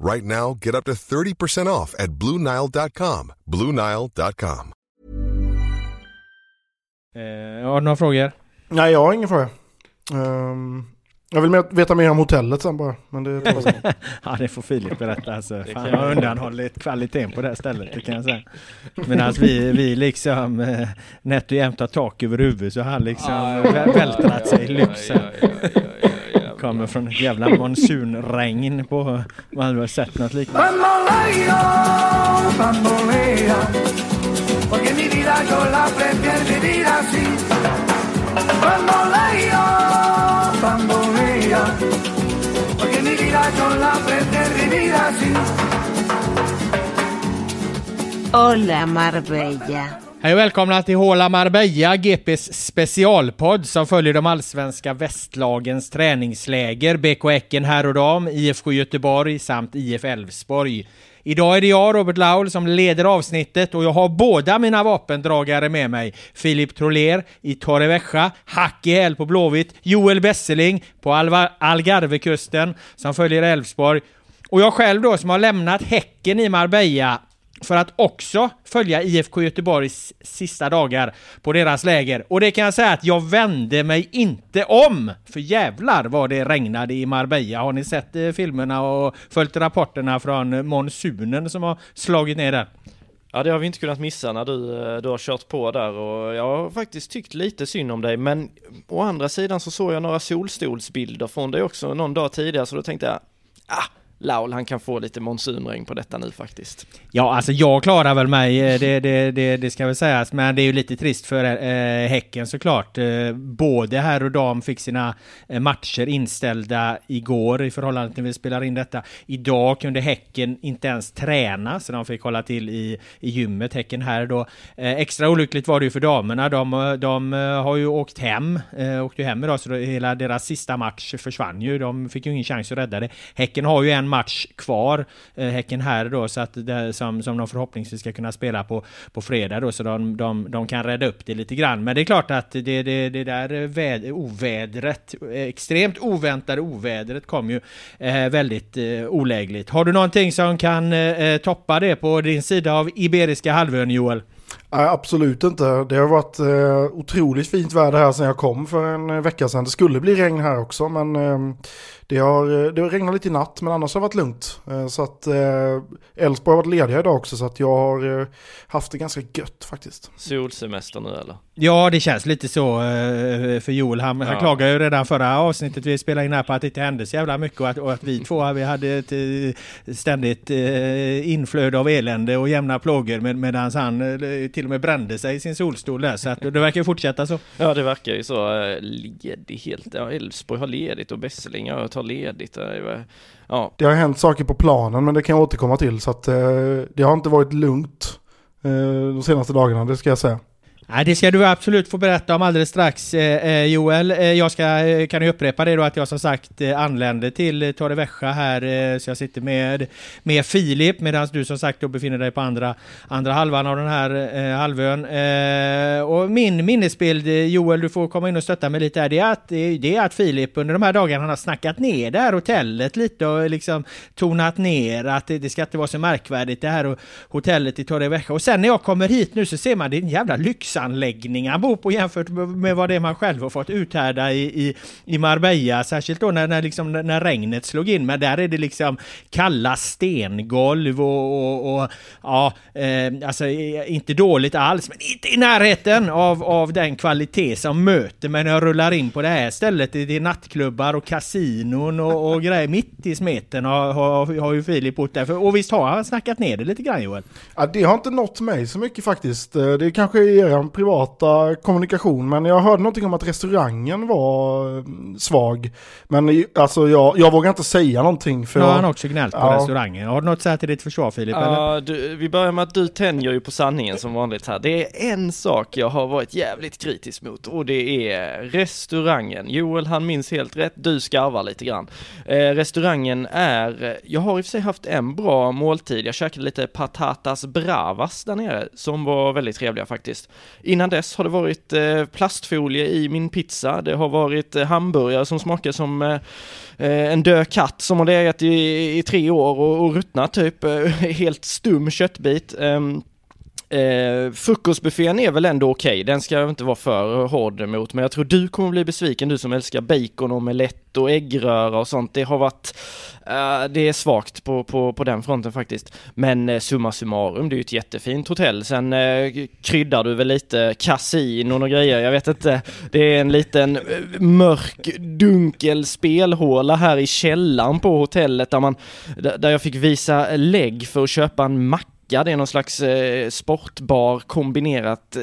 Right now, get up to 30% off at BlueNile.com. BlueNile.com. Eh, har du några frågor? Nej, jag har ingen fråga. Ehm, jag vill veta mer om hotellet sen bara. Men det ja, det får Filip berätta. Alltså. Fan, jag har undanhållit kvaliteten på det här stället, det kan jag säga. Medan vi, vi liksom eh, nätt och jämnt har tak över huvudet så har han liksom vä- vältrat sig i lyxen. Kommer från ett jävla monsunregn på... Man hade väl sett något liknande. Hola Marbella. Hej och välkomna till Håla Marbella, GPs specialpodd som följer de allsvenska västlagens träningsläger, BK Häcken här och dam, IFK Göteborg samt IF Elfsborg. Idag är det jag, Robert Laul, som leder avsnittet och jag har båda mina vapendragare med mig. Filip Troler i Torrevieja, hack i häl på Blåvitt, Joel Besseling på Alva- Algarvekusten som följer Elfsborg och jag själv då som har lämnat Häcken i Marbella för att också följa IFK Göteborgs sista dagar på deras läger. Och det kan jag säga att jag vände mig inte om! För jävlar vad det regnade i Marbella. Har ni sett eh, filmerna och följt rapporterna från monsunen som har slagit ner där? Ja det har vi inte kunnat missa när du, eh, du har kört på där och jag har faktiskt tyckt lite synd om dig men å andra sidan så såg jag några solstolsbilder från dig också någon dag tidigare så då tänkte jag ah, Laul han kan få lite monsunregn på detta nu faktiskt. Ja, alltså jag klarar väl mig, eh, det, det, det, det ska väl sägas, men det är ju lite trist för eh, Häcken såklart. Eh, både herr och dam fick sina eh, matcher inställda igår i förhållande till när vi spelar in detta. Idag kunde Häcken inte ens träna, så de fick hålla till i, i gymmet, Häcken här då. Eh, extra olyckligt var det ju för damerna, de, de eh, har ju åkt hem, eh, åkte ju hem idag, så hela deras sista match försvann ju. De fick ju ingen chans att rädda det. Häcken har ju en match kvar, eh, Häcken här då, så att det, som, som de förhoppningsvis ska kunna spela på, på fredag då, så de, de, de kan rädda upp det lite grann. Men det är klart att det, det, det där väd, ovädret, extremt oväntade ovädret kom ju eh, väldigt eh, olägligt. Har du någonting som kan eh, eh, toppa det på din sida av Iberiska halvön, Joel? Nej, absolut inte. Det har varit eh, otroligt fint väder här sedan jag kom för en eh, vecka sedan. Det skulle bli regn här också, men eh, det, har, eh, det har regnat lite i natt, men annars har det varit lugnt. Eh, så att eh, Elfsborg har varit lediga idag också, så att jag har haft det ganska gött faktiskt. Solsemester nu eller? Ja, det känns lite så för Joel. Han, han Ja. klagade ju redan förra avsnittet vi spelade in här på att det inte hände så jävla mycket och att, och att vi två vi hade ett ständigt inflöde av elände och jämna plågor med, medan han till och med brände sig i sin solstol där. Så att det verkar ju fortsätta så. Ja det verkar ju så, eh, ledig helt, ja Elfsborg har ledigt och Besseling ja, tar ledigt. det Ja, Det har hänt saker på planen, men det kan jag återkomma till. Så att eh, det har inte varit lugnt eh, de senaste dagarna, det ska jag säga. Nej, det ska du absolut få berätta om alldeles strax eh, eh Joel. Eh, jag ska, eh, kan ju upprepa det då att jag som sagt eh, anlände till Torrevieja här, eh, så jag sitter med, med Filip medan du som sagt då befinner dig på andra, andra halvan av den här eh, halvön. Eh, och min minnesbild, Joel, du får komma in och stötta mig lite här, det är att, det är att Filip under de här dagarna han har snackat ner det här hotellet lite och liksom tonat ner att det, det ska inte vara så märkvärdigt det här hotellet i Torrevieja. Och sen när jag kommer hit nu så ser man det är en jävla lyx han bor på jämfört med vad det är man själv har fått uthärda i, i, i Marbella. Särskilt då när, när, liksom, när regnet slog in. Men där är det liksom kalla stengolv och, och, och ja, eh, alltså eh, inte dåligt alls, men inte i närheten av, av den kvalitet som möter mig när jag rullar in på det här stället. Det är nattklubbar och kasinon och, och grejer. Mitt i smeten har, har, har ju Filip bott där. Och visst har han snackat ner det lite grann Joel? Ja, det har inte nått mig så mycket faktiskt. Eh, det är kanske er privata kommunikation, men jag hörde någonting om att restaurangen var mm, svag. Men alltså jag, jag vågar inte säga någonting för... Nu har han också gnällt på ja. restaurangen. Har du något att säga till ditt försvar Filip? Ja, du, vi börjar med att du tänjer ju på sanningen som vanligt här. Det är en sak jag har varit jävligt kritisk mot och det är restaurangen. Joel han minns helt rätt, du skarvar lite grann. Eh, restaurangen är, jag har i och för sig haft en bra måltid. Jag käkade lite patatas bravas där nere som var väldigt trevliga faktiskt. Innan dess har det varit eh, plastfolie i min pizza. Det har varit eh, hamburgare som smakar som eh, eh en död katt som har legat i, i tre år och, och ruttnat typ. Eh, helt stum köttbit. Ehm, Eh, frukostbuffén är väl ändå okej, okay. den ska jag inte vara för hård mot, men jag tror du kommer bli besviken, du som älskar bacon, omelett och äggröra och sånt. Det har varit, eh, det är svagt på, på, på den fronten faktiskt. Men eh, summa summarum, det är ju ett jättefint hotell. Sen eh, kryddar du väl lite kasinon och grejer, jag vet inte. Det är en liten eh, mörk, dunkel spelhåla här i källaren på hotellet där man, där jag fick visa lägg för att köpa en macka Ica, det är någon slags eh, sportbar kombinerat eh,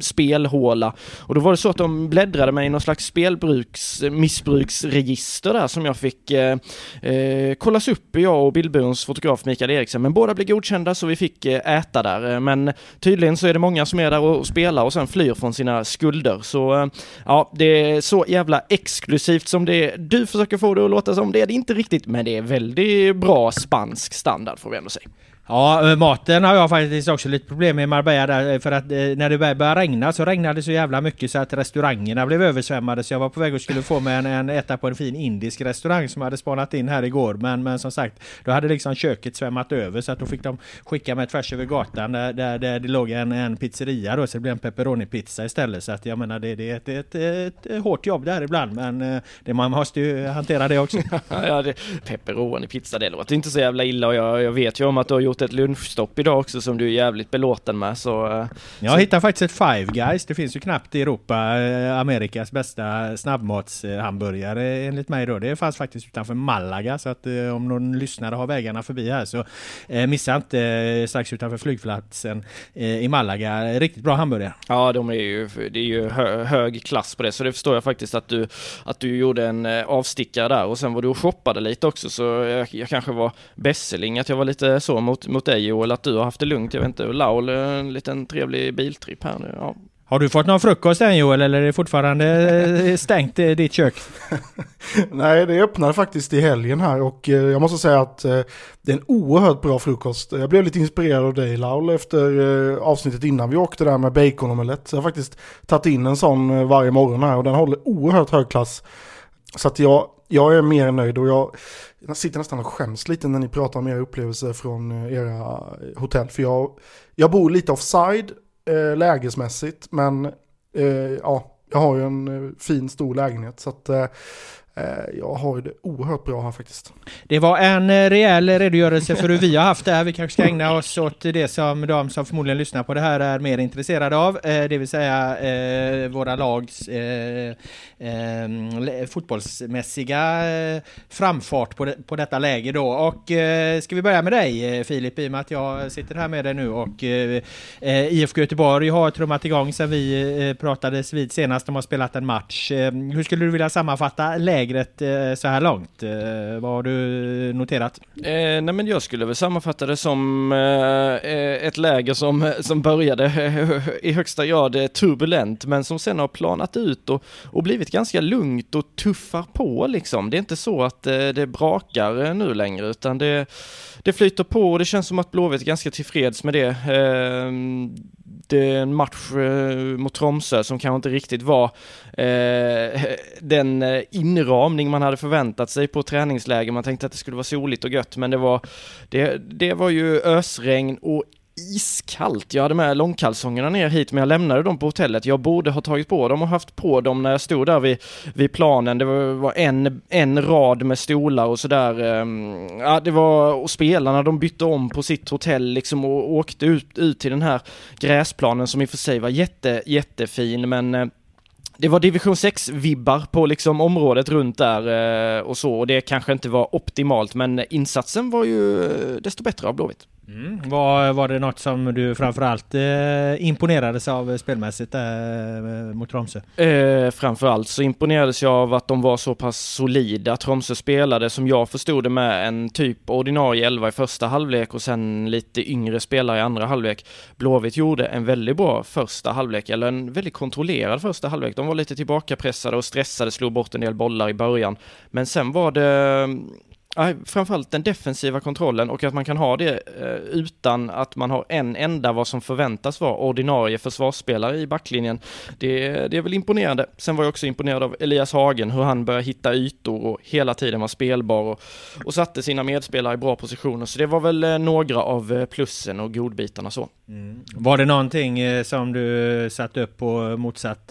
spelhåla. Och då var det så att de bläddrade mig i någon slags spelbruks, missbruksregister där som jag fick eh, eh, kollas upp, jag och Bildburens fotograf Mikael Eriksen. Men båda blev godkända så vi fick eh, äta där. Eh, men tydligen så är det många som är där och spelar och sen flyr från sina skulder. Så eh, ja, det är så jävla exklusivt som det du försöker få det att låta som. Det är det inte riktigt, men det är väldigt bra spansk standard får vi ändå säga. Ja, eh, maten har jag faktiskt också lite problem med i Marbella där, eh, för att eh, när det började regna så regnade det så jävla mycket så att restaurangerna blev översvämmade. Så jag var på väg och skulle få mig en, en äta på en fin indisk restaurang som jag hade spanat in här igår. Men, men som sagt då hade liksom köket svämmat över så att då fick de skicka mig tvärs över gatan där, där, där det låg en, en pizzeria då så det blev en pepperoni-pizza istället. Så att jag menar det, det är ett, ett, ett, ett hårt jobb där ibland men eh, det, man måste ju hantera det också. ja, det, pepperoni-pizza det låter inte så jävla illa. Och jag, jag vet ju om att du har gjort gjort ett lunchstopp idag också som du är jävligt belåten med så... Eh, jag så... hittade faktiskt ett Five Guys. Det finns ju knappt i Europa eh, Amerikas bästa snabbmatshamburgare enligt mig då. Det fanns faktiskt utanför Malaga så att eh, om någon lyssnare har vägarna förbi här så missa inte strax utanför flygplatsen i Malaga. Riktigt bra hamburgare. Ja, de är ju, det är ju hö, hög klass på det så det förstår jag faktiskt att du, att du gjorde en avstickare där och sen var du och shoppade lite också så jag, jag kanske var bässeling att jag var lite så mot mot, dig Joel, att du har haft det lugnt. Jag vet inte, Laul, en liten trevlig biltripp här nu. Ja. Har du fått någon frukost än Joel eller är det fortfarande eh, stängt i ditt kök? Nej, det öppnade faktiskt i helgen här och eh, jag måste säga att eh, det är en oerhört bra frukost. Jag blev lite inspirerad av dig Laul efter avsnittet innan vi åkte där med baconomelett. Så jag har faktiskt tagit in en sån varje morgon här och den håller oerhört hög klass. Så att jag, jag är mer nöjd och jag, jag sitter nästan och skäms lite när ni pratar om era upplevelser från eh, era eh, hotell. För jag, jag bor lite offside eh, lägesmässigt, men eh, ja, jag har ju en eh, fin stor lägenhet. Så att Eh, Eh, jag har det oerhört bra här faktiskt. Det var en eh, rejäl redogörelse för hur vi har haft det här. Vi kanske ska ägna oss åt det som de som förmodligen lyssnar på det här är mer intresserade av. Eh, det vill säga våra lags fotbollsmässiga framfart på, detta läge då. Och ska vi börja med dig Filip, i och med att jag sitter här med dig nu och IFK Göteborg har trummat igång sedan vi pratades vid senast. De har spelat en match. Hur skulle du vilja sammanfatta läget lägret eh, så här långt? Eh, vad har du noterat? Eh, nej men jag skulle väl sammanfatta det som eh, eh ett läger som, eh, som började i högsta grad eh, turbulent men som sen har planat ut och, och blivit ganska lugnt och tuffar på liksom. Det är inte så att eh, det brakar nu längre utan det, det flyter på och det känns som att Blåvitt är ganska tillfreds med det. Ehm, det är en match eh, mot Tromsö som kanske inte riktigt var eh, den eh, inramning man hade förväntat sig på träningsläger. Man tänkte att det skulle vara soligt och gött, men det var, det, det var ju ösregn och iskallt. Jag hade med långkalsongerna ner hit men jag lämnade dem på hotellet. Jag borde ha tagit på dem och haft på dem när jag stod där vid, vid planen. Det var, en, en rad med stolar och sådär. Ehm, ja, det var, och spelarna de bytte om på sitt hotell liksom och åkte ut, ut till den här gräsplanen som i och för sig var jätte, jättefin men eh, det var division 6-vibbar på liksom området runt där eh, och så och det kanske inte var optimalt men insatsen var ju eh, desto bättre av Blåvitt. Mm. Var, var det något som du framförallt eh, imponerades av spelmässigt eh, mot Tromsö? Eh, framförallt så imponerades jag av att de var så pass solida. Tromsö spelade som jag förstod det med en typ ordinarie elva i första halvlek och sen lite yngre spelare i andra halvlek. Blåvitt gjorde en väldigt bra första halvlek, eller en väldigt kontrollerad första halvlek. De var lite tillbakapressade och stressade, slog bort en del bollar i början. Men sen var det framförallt den defensiva kontrollen och att man kan ha det eh, utan att man har en enda vad som förväntas vara ordinarie försvarsspelare i backlinjen. Det, det är väl imponerande. Sen var jag också imponerad av Elias Hagen, hur han började hitta ytor och hela tiden var spelbar och, och satte sina medspelare i bra positioner. Så det var väl eh, några av eh, plussen och godbitarna så. Mm. Var det någonting som du satte upp på motsatt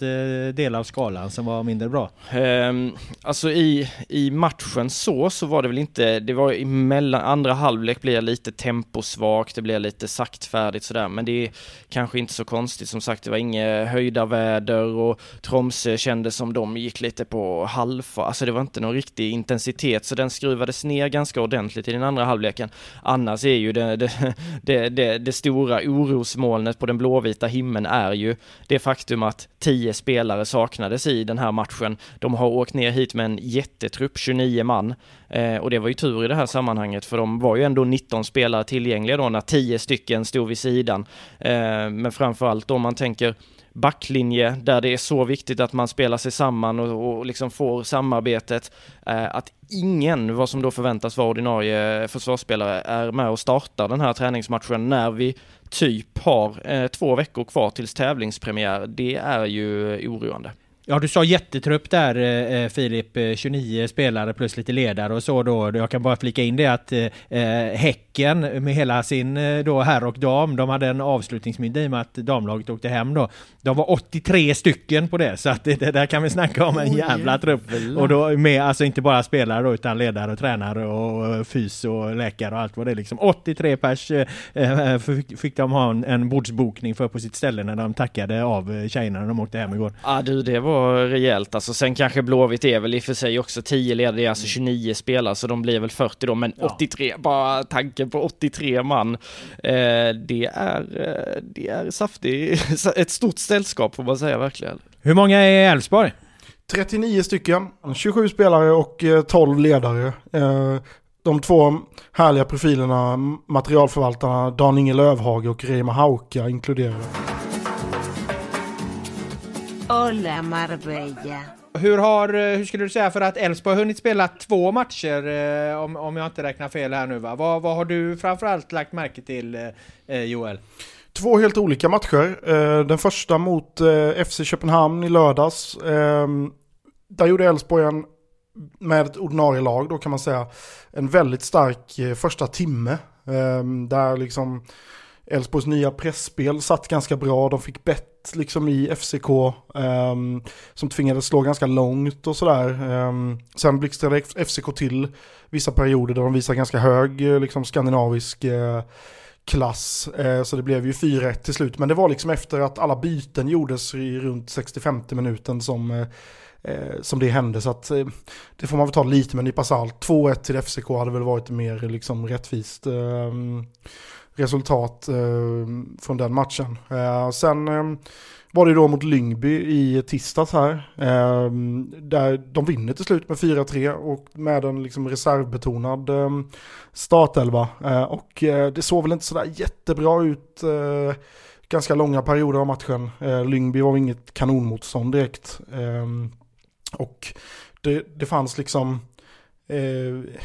del av skalan som var mindre bra? Um, alltså i, i matchen så, så var det väl inte inte, det var emellan, mellan, andra halvlek blir lite temposvagt, det blir lite saktfärdigt sådär, men det är kanske inte så konstigt. Som sagt, det var inget höjda väder och Tromsö kändes som de gick lite på halva, alltså det var inte någon riktig intensitet, så den skruvades ner ganska ordentligt i den andra halvleken. Annars är ju det, det, det, det, det stora orosmolnet på den blåvita himlen är ju det faktum att tio spelare saknades i den här matchen. De har åkt ner hit med en jättetrupp, 29 man, Eh, och det var var ju tur i det här sammanhanget för de var ju ändå 19 spelare tillgängliga då när 10 stycken stod vid sidan. Eh, men framförallt om man tänker backlinje där det är så viktigt att man spelar sig samman och, och liksom får samarbetet. Eh, att ingen, vad som då förväntas vara ordinarie försvarsspelare, är med och startar den här träningsmatchen när vi typ har eh, två veckor kvar tills tävlingspremiär. Det är ju oroande. Ja, du sa jättetrupp där eh, eh Filip, 29 eh, spelare plus lite ledare och så då. Jag kan bara flika in det att eh, Häcken med hela sin då herr och dam, de hade en avslutningsmiddag i och med att damlaget åkte hem då. De var 83 stycken på det, så att det, det där kan vi snacka om en jävla trupp. Och då med, alltså inte bara spelare då, utan ledare och tränare och fys och läkare och allt vad det är liksom. 83 pers eh, fick de ha en, en bordsbokning för på sitt ställe när de tackade av tjejerna när de åkte hem igår. Ja du, det var var rejält. Alltså sen kanske Blåvitt är väl i och för sig också 10 ledare, det är alltså 29 mm. spelare, så de blir väl 40 då, men ja. 83, bara tanken på 83 man. Eh, det är, eh, det är saftigt, ett stort sällskap får man säga verkligen. Hur många är Elfsborg? 39 stycken, 27 spelare och 12 eh, ledare. Eh, de två härliga profilerna, materialförvaltarna Dan-Inge Lövhage och Reima Hauka inkluderade. Hola Marbella. Hur, har, eh, hur skulle du säga för att Elfsborg har hunnit spela två matcher eh, om, om jag inte räknar fel här nu va? Vad, vad har du framförallt lagt märke till eh, Joel? Två helt olika matcher. Den första mot FC Köpenhamn i lördags. Där gjorde Elfsborg en, med ett ordinarie lag då kan man säga, en väldigt stark första timme. Där liksom Elfsborgs nya pressspel satt ganska bra, de fick bett liksom i FCK um, ehm, som tvingades slå ganska långt och sådär. Um, sen blixtrade FCK till vissa perioder där de visar ganska hög eh, liksom skandinavisk uh, klass. Uh, så det blev ju 4-1 till slut. Men det var liksom efter att alla byten gjordes i runt 65 minuten som uh, som det hände. Så att det får man väl ta lite med en nypa salt. 2-1 till FCK hade väl varit mer liksom rättvist. Ehm, Resultat eh, från den matchen. Eh, sen eh, var det då mot Lyngby i tisdags här. Eh, där de vinner till slut med 4-3 och med en liksom reservbetonad eh, startelva. Eh, och eh, det såg väl inte sådär jättebra ut eh, ganska långa perioder av matchen. Eh, Lyngby var inget kanonmotstånd direkt. Eh, och det, det fanns liksom eh,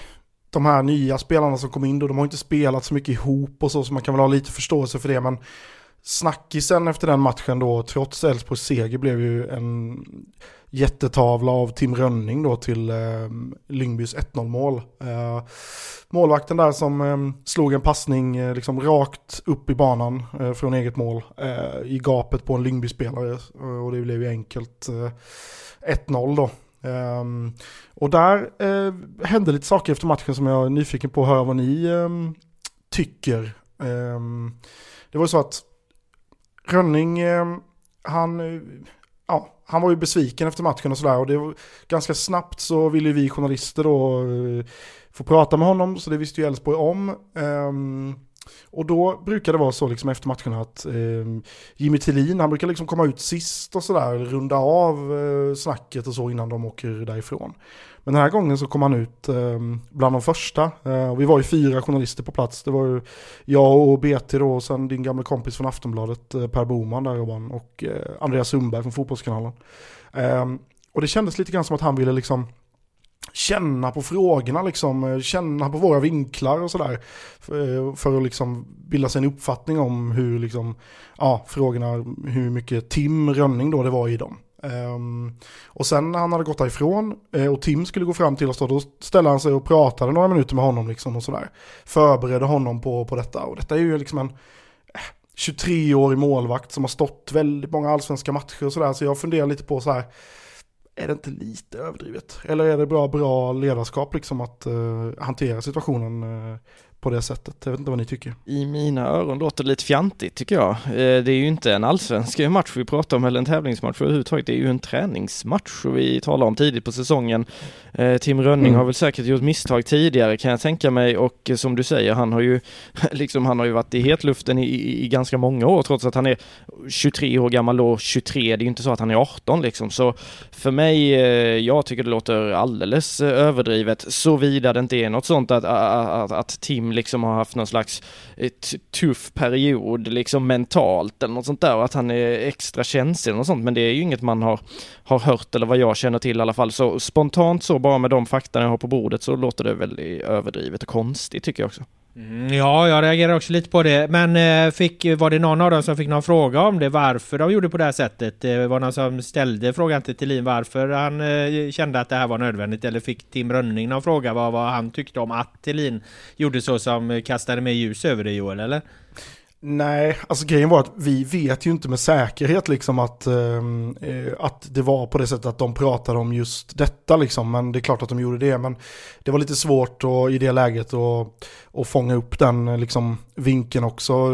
de här nya spelarna som kom in då, de har inte spelat så mycket ihop och så, så man kan väl ha lite förståelse för det, men snackisen efter den matchen då, trots Elfsborgs seger, blev ju en jättetavla av Tim Rönning då till eh, Lyngbys 1-0 mål. Eh, målvakten där som eh, slog en passning eh, liksom rakt upp i banan eh, från eget mål eh, i gapet på en Lyngby-spelare eh, och det blev ju enkelt eh, 1-0 då. Um, och där uh, hände lite saker efter matchen som jag är nyfiken på att höra vad ni um, tycker. Um, det var ju så att Rönning, han, eh, ja, han var ju besviken efter matchen och sådär. Och det var, ganska snabbt så ville vi journalister då uh, få prata med honom, så det visste ju Elfsborg om. Och då brukar det vara så liksom efter matcherna att eh, Jimmy Tillin, han brukar liksom komma ut sist och sådär, runda av eh, snacket och så innan de åker därifrån. Men den här gången så kom han ut eh, bland de första. Eh, och vi var ju fyra journalister på plats. Det var ju jag och BT då, och sen din gamla kompis från Aftonbladet, eh, Per Boman där Robban, och eh, Andreas Sundberg från Fotbollskanalen. Ehm, och det kändes lite grann som att han ville liksom känna på frågorna, liksom, eh, känna på våra vinklar och sådär. För, eh, för att liksom bilda sig en uppfattning om hur, liksom, ja, frågorna, hur mycket Tim Rönning då det var i dem. Um, och sen när han hade gått därifrån uh, eh, och Tim skulle gå fram till oss då, då ställde han sig och pratade några minuter med honom liksom och sådär. Förberedde honom på, på detta och detta är ju liksom en 23-årig målvakt som har stått väldigt många allsvenska matcher och sådär. Så jag funderar lite på så här, är det inte lite överdrivet? Eller är det bra, bra ledarskap liksom att uh, hantera situationen uh, på det sättet. Jag vet inte vad ni tycker. I mina öron låter det lite fjantigt tycker jag. Eh, det är ju inte en allsvensk match vi pratar om eller en tävlingsmatch överhuvudtaget. Det är ju en träningsmatch och vi talar om tidigt på säsongen. Eh, Tim Rönning mm. har väl säkert gjort misstag tidigare kan jag tänka mig och som du säger, han har ju liksom, han har ju varit i hetluften i, i, i ganska många år trots att han är 23 år gammal och 23, det är ju inte så att han är 18 liksom. Så för mig, eh, jag tycker det låter alldeles överdrivet, såvida det inte är något sånt att, att, att Tim liksom har haft någon slags eh, tuff period liksom mentalt eller något sånt där och att han är extra känslig och sånt men det är ju inget man har, har hört eller vad jag känner till i alla fall så spontant så bara med de fakta jag har på bordet så låter det väldigt överdrivet och konstigt tycker jag också. Mm, ja, jag reagerar också lite på det. Men eh, fick, var det någon av dem som fick någon fråga om det? Varför de gjorde på det här sättet? Eh, det var någon som ställde frågan till Thelin varför han eh, kände att det här var nödvändigt? Eller fick Tim Rönning någon fråga vad, vad han tyckte om att Thelin gjorde så som kastade mer ljus över det Joel, eller? Nej, alltså grejen var att vi vet ju inte med säkerhet liksom att, ehm, eh, att det var på det sättet att de pratade om just detta liksom. Men det är klart att de gjorde det. Men det var lite svårt och, i det läget att, att fånga upp den liksom, vinkeln också.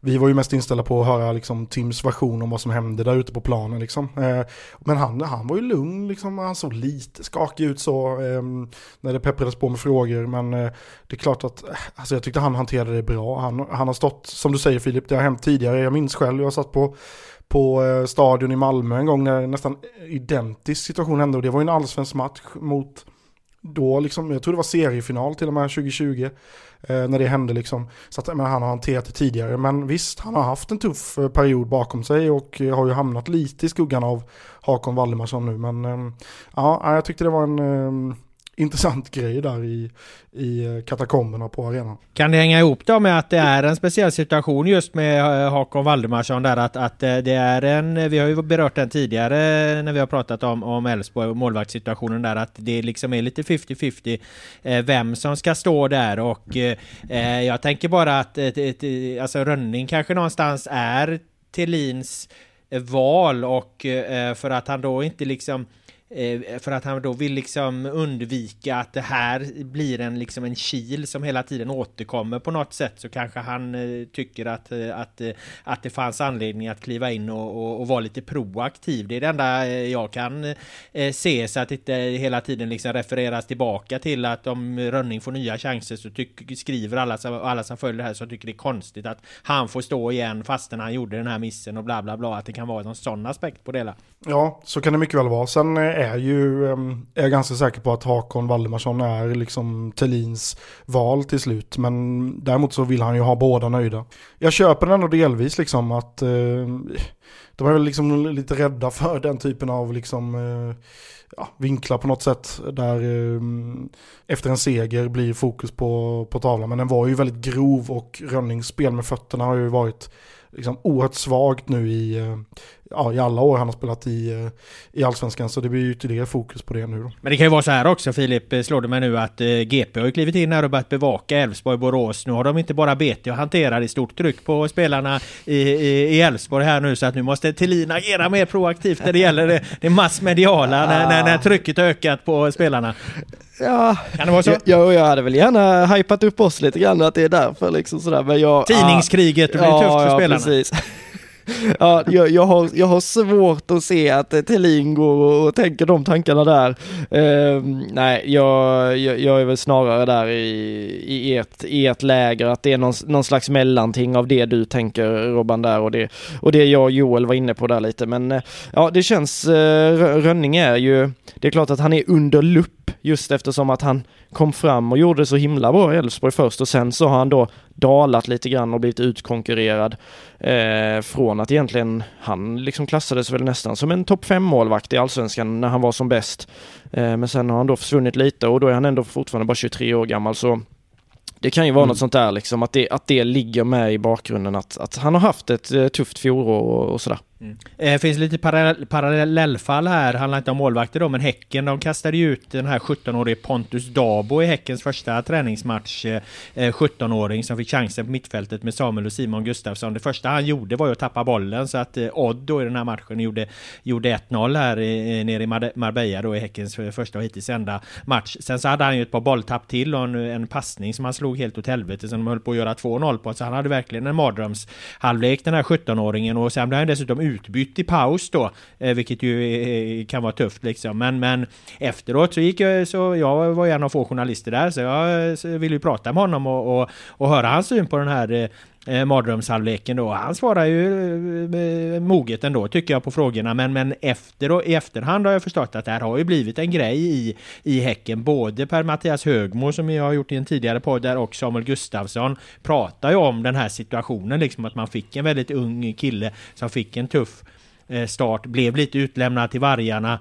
Vi var ju mest inställda på att höra liksom, Tims version om vad som hände där ute på planen. Liksom. Eh, men han, han var ju lugn, liksom. han såg lite skakig ut så eh, när det pepprades på med frågor. Men eh, det är klart att eh, alltså, jag tyckte han hanterade det bra. Han, han har stått, som du säger Filip, det har hänt tidigare. Jag minns själv, jag satt på på eh, stadion i Malmö en gång när nästan identisk situation hände och det var ju en allsvensk match mot då liksom, jag tror det var seriefinal till och med 2020, eh, när det hände liksom. Så att, men han har hanterat det tidigare. Men visst, han har haft en tuff eh, period bakom sig och eh, har ju hamnat lite i skuggan av Hakon Valdemarsson nu. Men eh, ja, jag tyckte det var en eh, intressant grej där i, i eh, katakomberna på arenan. Kan det hänga ihop då med att det är en speciell situation just med eh, Hakon Valdemarsson där att, att eh, det är en, vi har ju berört den tidigare när vi har pratat om, om Elfsborg och målvaktssituationen där att det liksom är lite 50-50 vem som ska stå där och eh, jag tänker bara att alltså Rönning kanske någonstans är Thelins val och eh, för att han då inte liksom Eh, för att han då vill liksom undvika att det här blir en, liksom en kil som hela tiden återkommer på något sätt så kanske han eh, tycker att, eh, att, att det fanns anledning att kliva in och, och, och vara lite proaktiv. Det är det enda jag kan se så att det inte hela tiden liksom refereras tillbaka till att om Rönning får nya chanser så tyck, skriver alla som, alla som följer det här så tycker det är konstigt att han får stå igen fastän han gjorde den här missen och bla bla bla. Att det kan vara någon sån aspekt på det hela. Ja, så kan det mycket väl vara. Sen är ju, ehm, är jag ganska säker på att Hakon Valdemarsson är liksom Tellins val till slut. Men däremot så vill han ju ha båda nöjda. Jag köper den ändå delvis liksom att ehm, de är väl liksom lite rädda för den typen av liksom eh, ja, vinklar på något sätt. Där eh, efter en seger blir fokus på, på tavlan. Men den var ju väldigt grov och Rönnings spel med fötterna har ju varit liksom oerhört svagt nu i, eh, ja, i alla år han har spelat i, eh, i allsvenskan. Så det blir ytterligare fokus på det nu då. Men det kan ju vara så här också Filip, eh, slår det mig nu att GP har ju klivit in här och börjat bevaka Elfsborg-Borås. Nu har de inte bara BT att hantera, det är stort tryck på spelarna i Elfsborg här nu så att nu måste Thelin agera mer proaktivt när det gäller det, det massmediala när, när, när trycket ökat på spelarna. Ja, kan det vara så? Ja, jag hade väl gärna hypat upp oss lite grann att det är därför liksom sådär. Men jag, Tidningskriget, det blir ja, tufft för ja, spelarna. Precis. ja, jag, jag, har, jag har svårt att se att eh, Thelin går och tänker de tankarna där. Uh, nej, jag, jag, jag, är väl snarare där i, i, ert, i ert läger, att det är någon, någon slags mellanting av det du tänker Robban där och det, och det jag och Joel var inne på där lite. Men uh, ja, det känns, eh, uh, Rönning är ju, det är klart att han är under lupp just eftersom att han kom fram och gjorde så himla bra i Elfsborg först och sen så har han då dalat lite grann och blivit utkonkurrerad eh, från att egentligen han liksom klassades väl nästan som en topp 5 målvakt i allsvenskan när han var som bäst. Eh, men sen har han då försvunnit lite och då är han ändå fortfarande bara 23 år gammal så det kan ju vara mm. något sånt där liksom, att det, att det ligger med i bakgrunden att, att han har haft ett eh, tufft fjolår och, och sådär. Mm. Det finns lite parallell, parallellfall här, handlar inte om målvakter då, men Häcken de kastade ju ut den här 17-årige Pontus Dabo i Häckens första träningsmatch. Eh, eh, 17-åring som fick chansen på mittfältet med Samuel och Simon Gustafsson. Det första han gjorde var ju att tappa bollen så att Odd då i den här matchen gjorde, gjorde 1-0 här i, nere i Marbella då i Häckens första och hittills enda match. Sen så hade han ju ett par bolltapp till och en, en passning som han slog helt åt helvete som de höll på att göra 2-0 på. Så han hade verkligen en mardrömshalvlek den här 17-åringen och sen blev han dessutom utbytt i paus då, eh, vilket ju eh, kan vara tufft liksom. Men, men efteråt så gick jag, så jag var en av få journalister där, så jag ville ju prata med honom och, och, och höra hans syn på den här eh, eh, mardrömshalvleken då. Han svarar ju eh, eh, moget ändå tycker jag på frågorna. Men, men efter och, i efterhand har jag förstått att det här har ju blivit en grej i, i Häcken. Både Per Mattias Högmo som jag har gjort i en tidigare podd där och Samuel Gustafsson pratar ju om den här situationen liksom att man fick en väldigt ung kille som fick en tuff eh, start, blev lite utlämnad till vargarna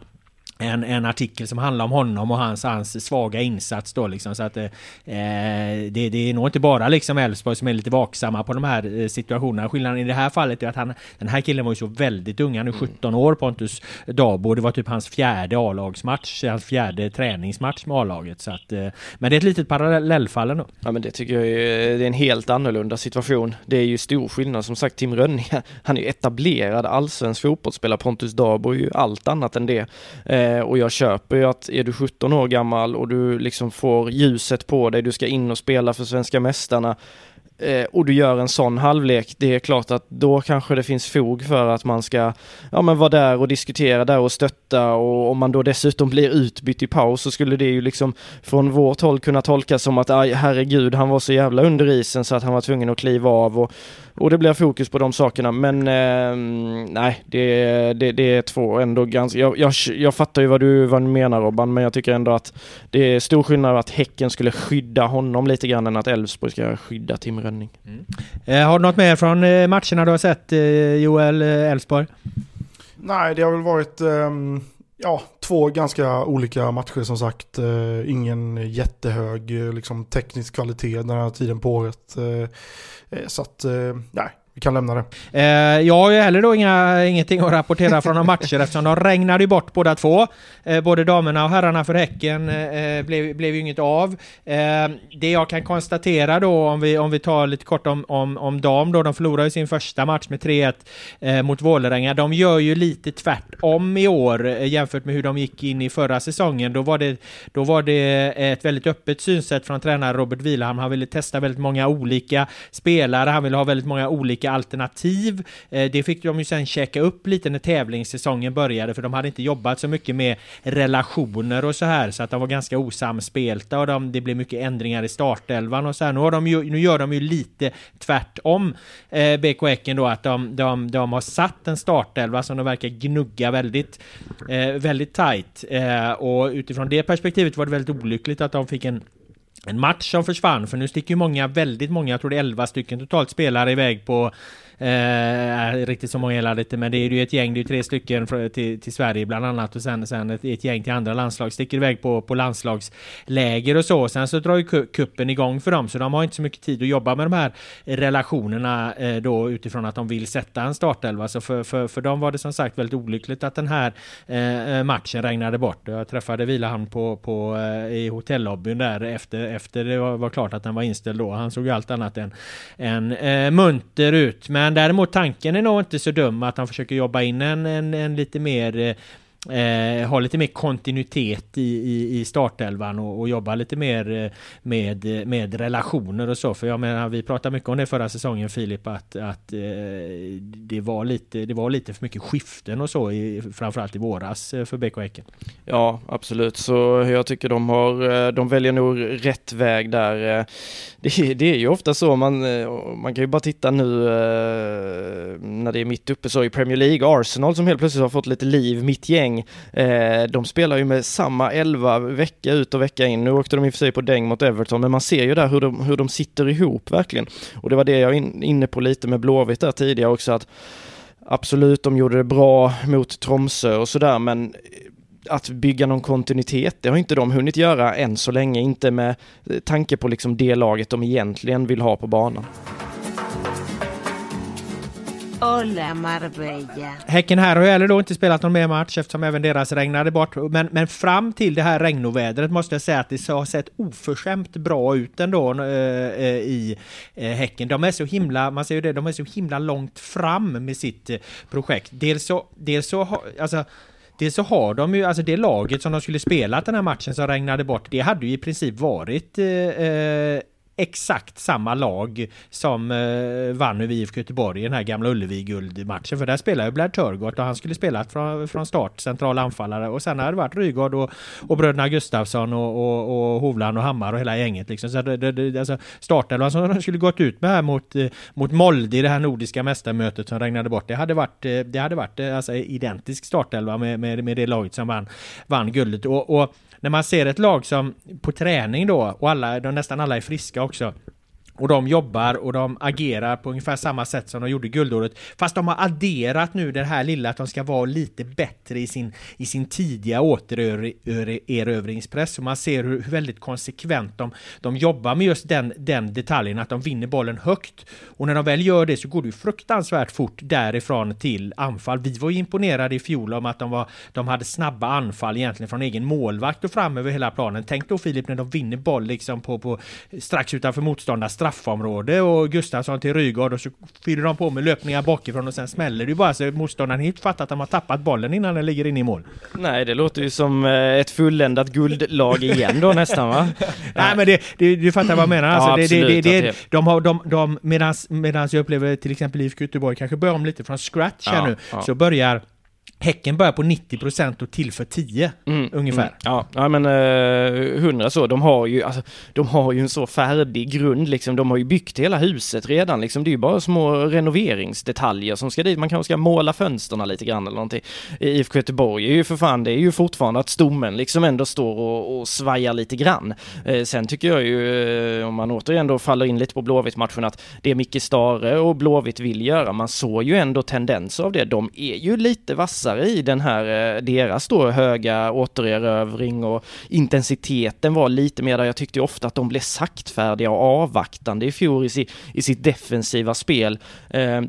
en, en artikel som handlar om honom och hans, hans svaga insats då liksom så att eh, det, det är nog inte bara liksom Elfsborg som är lite vaksamma på de här eh, situationerna. Skillnaden i det här fallet är att han, den här killen var ju så väldigt ung, han är 17 år Pontus Dabo. Det var typ hans fjärde A-lagsmatch, hans fjärde träningsmatch med A-laget. Så att, eh, men det är ett litet parallellfall ändå. Ja men det tycker jag är, det är en helt annorlunda situation. Det är ju stor skillnad. Som sagt Tim Rönning, han är ju etablerad allsvensk fotbollsspelare. Pontus Dabo är ju allt annat än det. Eh, Eh, och jag köper ju att är du 17 år gammal och du liksom får ljuset på dig, du ska in och spela för svenska mästarna eh, och du gör en sån halvlek, det är klart att då kanske det finns fog för att man ska ja, men vara där och diskutera där och stötta och om man då dessutom blir utbytt i paus så skulle det ju liksom från vårt håll kunna tolkas som att aj, herregud, han var så jävla under isen så att han var tvungen att kliva av och och det blir fokus på de sakerna. Men eh, nej, det, det, det, är två ändå ganska... Jag, jag, jag fattar ju vad du, vad du menar Robban, men jag tycker ändå att det är stor skillnad att Häcken skulle skydda honom lite grann än att Elfsborg ska skydda Tim Rönning. Mm. Eh, har du något mer från eh, matcherna du har sett, eh, Joel, eh, Elfsborg? Nej, det har väl varit... Um ja, två ganska olika matcher som sagt. Eh, ingen jättehög eh, liksom, teknisk kvalitet den här tiden på året. Eh, eh så att, eh, nej, vi kan lämna det. Eh, jag har ju heller då inga, ingenting att rapportera från några matcher eftersom de regnade ju bort båda två. Eh, både damerna och herrarna för Häcken eh, eh blev, blev ju inget av. Eh, det jag kan konstatera då om vi, om vi tar lite kort om, om, om dam då, de förlorade ju sin första match med 3-1 eh, mot Vålerenga. De gör ju lite tvärtom i år eh, jämfört med hur de gick in i förra säsongen. Då var det, då var det ett väldigt öppet synsätt från tränare Robert Wilhelm. Han ville testa väldigt många olika spelare, han ville ha väldigt många olika alternativ. Eh, det fick de ju sen checka upp lite när tävlingssäsongen började, för de hade inte jobbat så mycket med relationer och så här, så att de var ganska osamspelta och de, det blev mycket ändringar i startelvan och så här. Nu, har de ju, nu gör de ju lite tvärtom, eh, BK Häcken då, att de, de, de har satt en startelva som de verkar gnugga väldigt, eh, väldigt tajt. Eh, och utifrån det perspektivet var det väldigt olyckligt att de fick en en match som försvann, för nu sticker ju många, väldigt många, jag tror det är 11 stycken totalt spelare iväg på Eh, riktigt så många hela lite, men det är ju ett gäng, det är ju tre stycken till, till Sverige bland annat och sen, sen ett, ett gäng till andra landslag. Sticker iväg på, på landslagsläger och så. Sen så drar ju kuppen igång för dem, så de har inte så mycket tid att jobba med de här relationerna eh, då utifrån att de vill sätta en startelva. Så för, för, för dem var det som sagt väldigt olyckligt att den här eh, eh matchen regnade bort. Jag träffade Vilahamn på, på, eh, i hotellobbyn där efter, efter det var, var, klart att den var inställd då. Han såg ju allt annat än, än eh, munter ut. Men men däremot tanken är nog inte så dum att han försöker jobba in en, en, en lite mer eh, eh ha lite mer kontinuitet i, i, i startelvan och, och jobba lite mer eh, med, med relationer och så. För jag menar, vi pratade mycket om det förra säsongen Filip, att, att eh, det, var lite, det var lite för mycket skiften och så, i, framförallt i våras eh, för BK Häcken. Ja, absolut. Så jag tycker de har, de väljer nog rätt väg där. Det, det är ju ofta så, man, eh, man kan ju bara titta nu eh, när det är mitt uppe så i Premier League, Arsenal som helt plötsligt har fått lite liv, mitt gäng eh, de spelar ju med samma elva vecka ut och vecka in. Nu åkte de i och för sig på däng mot Everton, men man ser ju där hur de, hur de sitter ihop verkligen. Och det var det jag var inne på lite med Blåvitt där tidigare också, att absolut, de gjorde det bra mot Tromsö och sådär, men att bygga någon kontinuitet, det har inte de hunnit göra än så länge, inte med tanke på liksom det laget de egentligen vill ha på banan. Hola Marbella. Häcken här har ju heller då inte spelat någon mer match eftersom även deras regnade bort. Men, men fram till det här regnovädret måste jag säga att det har sett oförskämt bra ut ändå äh, i äh, Häcken. De är så himla, man ser ju det, de är så himla långt fram med sitt äh, projekt. Dels så, dels så, alltså City så har de ju, alltså det laget som de skulle spelat den här matchen som regnade bort, det hade ju i princip varit eh, eh exakt samma lag som eh, vann över IFK Göteborg i den här gamla Ullevi-guldmatchen. För där spelade ju Blair Turgott och han skulle spela från, från start, central anfallare. Och sen hade det varit Rygaard och, och bröderna Gustafsson och, och, och Hovland och Hammar och hela gänget. Liksom. Så det, det, alltså startelvan som de skulle gått ut med här mot, eh, mot Molde i det här nordiska mästarmötet som regnade bort. Det hade varit, eh, det hade varit eh, alltså, identisk startelva med, med, med det laget som vann, vann guldet. och, och när man ser ett lag som på träning då, och alla, de nästan alla är friska också, och de jobbar och de agerar på ungefär samma sätt som de gjorde guldåret. Fast de har adderat nu det här lilla att de ska vara lite bättre i sin, i sin tidiga återerövringspress. Så man ser hur, hur väldigt konsekvent de, de jobbar med just den, den detaljen, att de vinner bollen högt. Och när de väl gör det så går det ju fruktansvärt fort därifrån till anfall. Vi var ju imponerade i fjol om att de, var, de hade snabba anfall egentligen från egen målvakt och fram över hela planen. Tänk då Filip när de vinner boll liksom på, på strax utanför motståndarstraff straffområde och Gustafsson till Rygaard och så fyller de på med löpningar bakifrån och sen smäller det ju bara så motståndaren inte fattar att de har tappat bollen innan den ligger inne i mål. Nej, det låter ju som eh, ett fulländat guldlag igen då nästan va? Nej men det, det, du fattar vad jag menar. Alltså, ja, det, absolut, det, det, de har, de, de, medans, medans jag upplever till exempel IFK Göteborg kanske börjar om lite från scratch här ja, nu, ja. så börjar Häcken börjar på 90% och tillför 10 mm, ungefär. Mm, ja, ja, men eh, 100 så. De har, ju, alltså, de har ju en så färdig grund liksom. De har ju byggt hela huset redan liksom. Det är ju bara små renoveringsdetaljer som ska dit. Man kanske ska måla fönsterna lite grann eller någonting. IFK Göteborg är ju för fan, det är ju fortfarande att stommen liksom ändå står och, och svajar lite grann. Eh, sen tycker jag ju, eh, om man återigen då faller in lite på Blåvitt-matchen, att det Micke Stare och Blåvitt vill göra, man såg ju ändå tendenser av det. De är ju lite vassa vassare i den här, eh, deras då höga återerövring och intensiteten var lite mer där. Jag tyckte ofta att de blev saktfärdiga och avvaktande i fjol i, i sitt defensiva spel. Eh,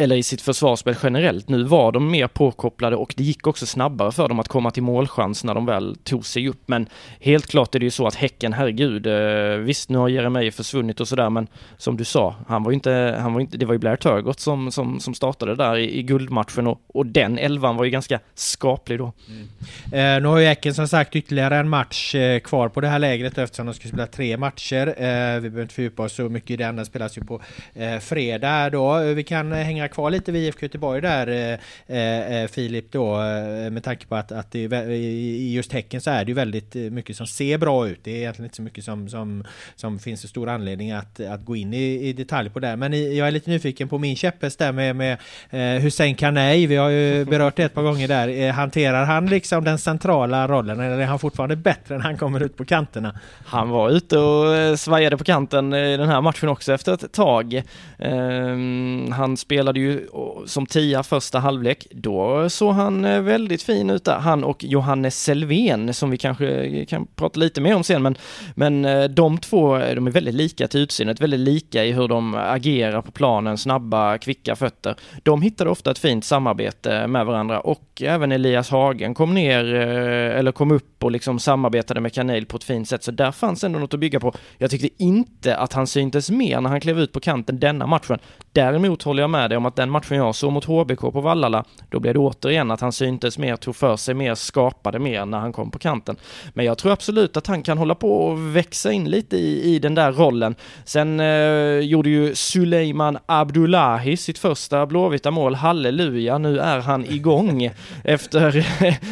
eller i sitt försvarsspel generellt. Nu var de mer påkopplade och det gick också snabbare för dem att komma till målchans när de väl tog sig upp. Men helt klart är det ju så att Häcken, herregud, eh, visst nu har Jeremejeff försvunnit och sådär, men som du sa, han var ju inte, han var inte, det var ju Blair Turgott som, som, som startade där i, i guldmatchen och, och den elvan var ju ganska skaplig då. Mm. Eh, nu har ju Häcken som sagt ytterligare en match eh, kvar på det här lägret eftersom de ska spela tre matcher. Eh, vi behöver inte fördjupa oss så mycket i den, den spelas ju på eh, fredag då. Eh, vi kan eh, hänga kvar lite vid IFK Göteborg där eh, eh, Filip då eh, med tanke på att, att det i just Häcken så är det ju väldigt mycket som ser bra ut. Det är egentligen inte så mycket som, som, som finns så stor anledning att, att gå in i, i detalj på det. Men i, jag är lite nyfiken på min käpphäst där med, med eh, Hussein Kanei. Vi har ju berört det ett par gånger där. Eh, hanterar han liksom den centrala rollen eller är han fortfarande bättre när han kommer ut på kanterna? Han var ute och svajade på kanten i den här matchen också efter ett tag. Um, han spelade ju som tia första halvlek. Då såg han eh, väldigt fin ut där. Han och Johannes Selvén som vi kanske eh, kan prata lite mer om sen. Men, men eh, de två, de är väldigt lika till utseendet, väldigt lika i hur de agerar på planen, snabba, kvicka fötter. De hittade ofta ett fint samarbete med varandra och även Elias Hagen kom ner eller kom upp och liksom samarbetade med Kanel på ett fint sätt. Så där fanns ändå något att bygga på. Jag tyckte inte att han syntes mer när han klev ut på kanten denna matchen. Däremot håller jag med dig om att den matchen jag såg mot HBK på Vallala, då blev det återigen att han syntes mer, tog för sig mer, skapade mer när han kom på kanten. Men jag tror absolut att han kan hålla på och växa in lite i, i den där rollen. Sen eh, gjorde ju Suleiman Abdullahi sitt första blåvita mål, halleluja, nu är han igång efter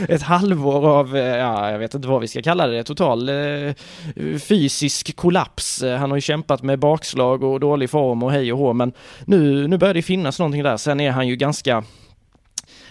ett halvår av, eh, ja, jag vet inte vad vi ska kalla det, total eh, fysisk kollaps. Eh, han har ju kämpat med bakslag och dålig form och hej och hå, men nu, nu börjar det finnas någonting där. Sen är han ju ganska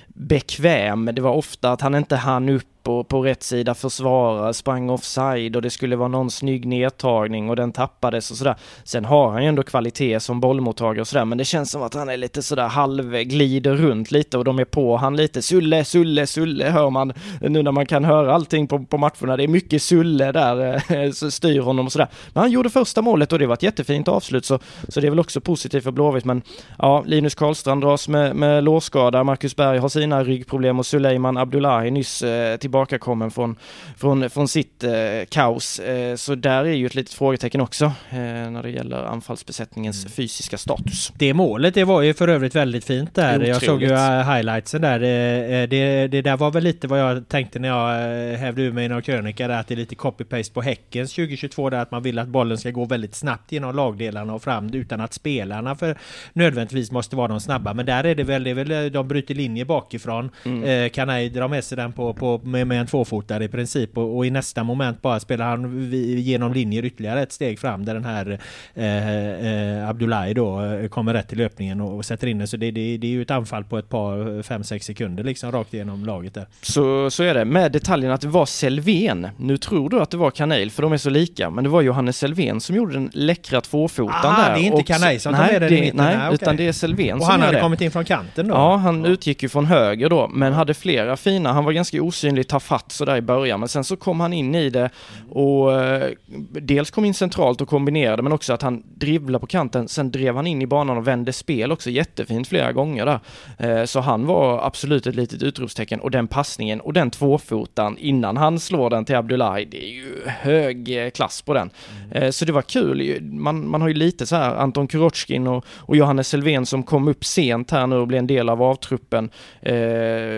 bekväm. Det var ofta att han inte hann upp på, på rätt sida försvara, sprang offside och det skulle vara någon snygg nedtagning och den tappades och sådär. Sen har han ju ändå kvalitet som bollmottagare och sådär, men det känns som att han är lite sådär halvglider runt lite och de är på han lite. Sulle, Sulle, Sulle hör man nu när man kan höra allting på, på matcherna. Det är mycket Sulle där, eh, styr honom och sådär. Men han gjorde första målet och det var ett jättefint avslut så, så det är väl också positivt för Blåvitt. Men ja, Linus Karlstrand dras med, med lårskada, Marcus Berg har sina ryggproblem och Suleiman Abdullahi nyss eh, tillbaka tillbakakommen från, från, från sitt eh, kaos. Eh, så där är ju ett litet frågetecken också eh, när det gäller anfallsbesättningens mm. fysiska status. Det målet, det var ju för övrigt väldigt fint där. Otroligt. Jag såg ju eh, highlightsen där. Eh, eh, det, det där var väl lite vad jag tänkte när jag hävde ur mig i någon krönika där, att det är lite copy-paste på Häckens 2022 där att man vill att bollen ska gå väldigt snabbt genom lagdelarna och fram utan att spelarna för nödvändigtvis måste vara de snabba. Men där är det väl, det är väl de bryter linje bakifrån. Mm. Eh, kan ej dra med sig den på, på med, med en tvåfotare i princip och, och, i nästa moment bara spelar han genom linjer ytterligare ett steg fram där den här eh, eh, Abdullahi då eh, kommer rätt till löpningen och, och sätter in den. Så det, det, det är ju ett anfall på ett par, fem, sex sekunder liksom rakt igenom laget där. Så, så är det. Med detaljen att det var Selvén. Nu tror du att det var Kanel för de är så lika, men det var Johannes Selvén som gjorde den läckra tvåfotan ah, där. det är inte Kanel som tar med den i mitten? Nej, nej utan det är Selvén Och han hade kommit in från kanten då? Ja, han ja. utgick ju från höger då, men hade flera fina, han var ganska osynlig, ta fatt sådär i början, men sen så kom han in i det och eh, dels kom in centralt och kombinerade, men också att han dribblade på kanten, sen drev han in i banan och vände spel också jättefint flera gånger där. Eh, så han var absolut ett litet utropstecken och den passningen och den tvåfotan innan han slår den till Abdullahi, det är ju hög klass på den. Mm. Så det var kul, man, man har ju lite så här Anton Kurochkin och, och Johannes Selvén som kom upp sent här nu och blev en del av avtruppen.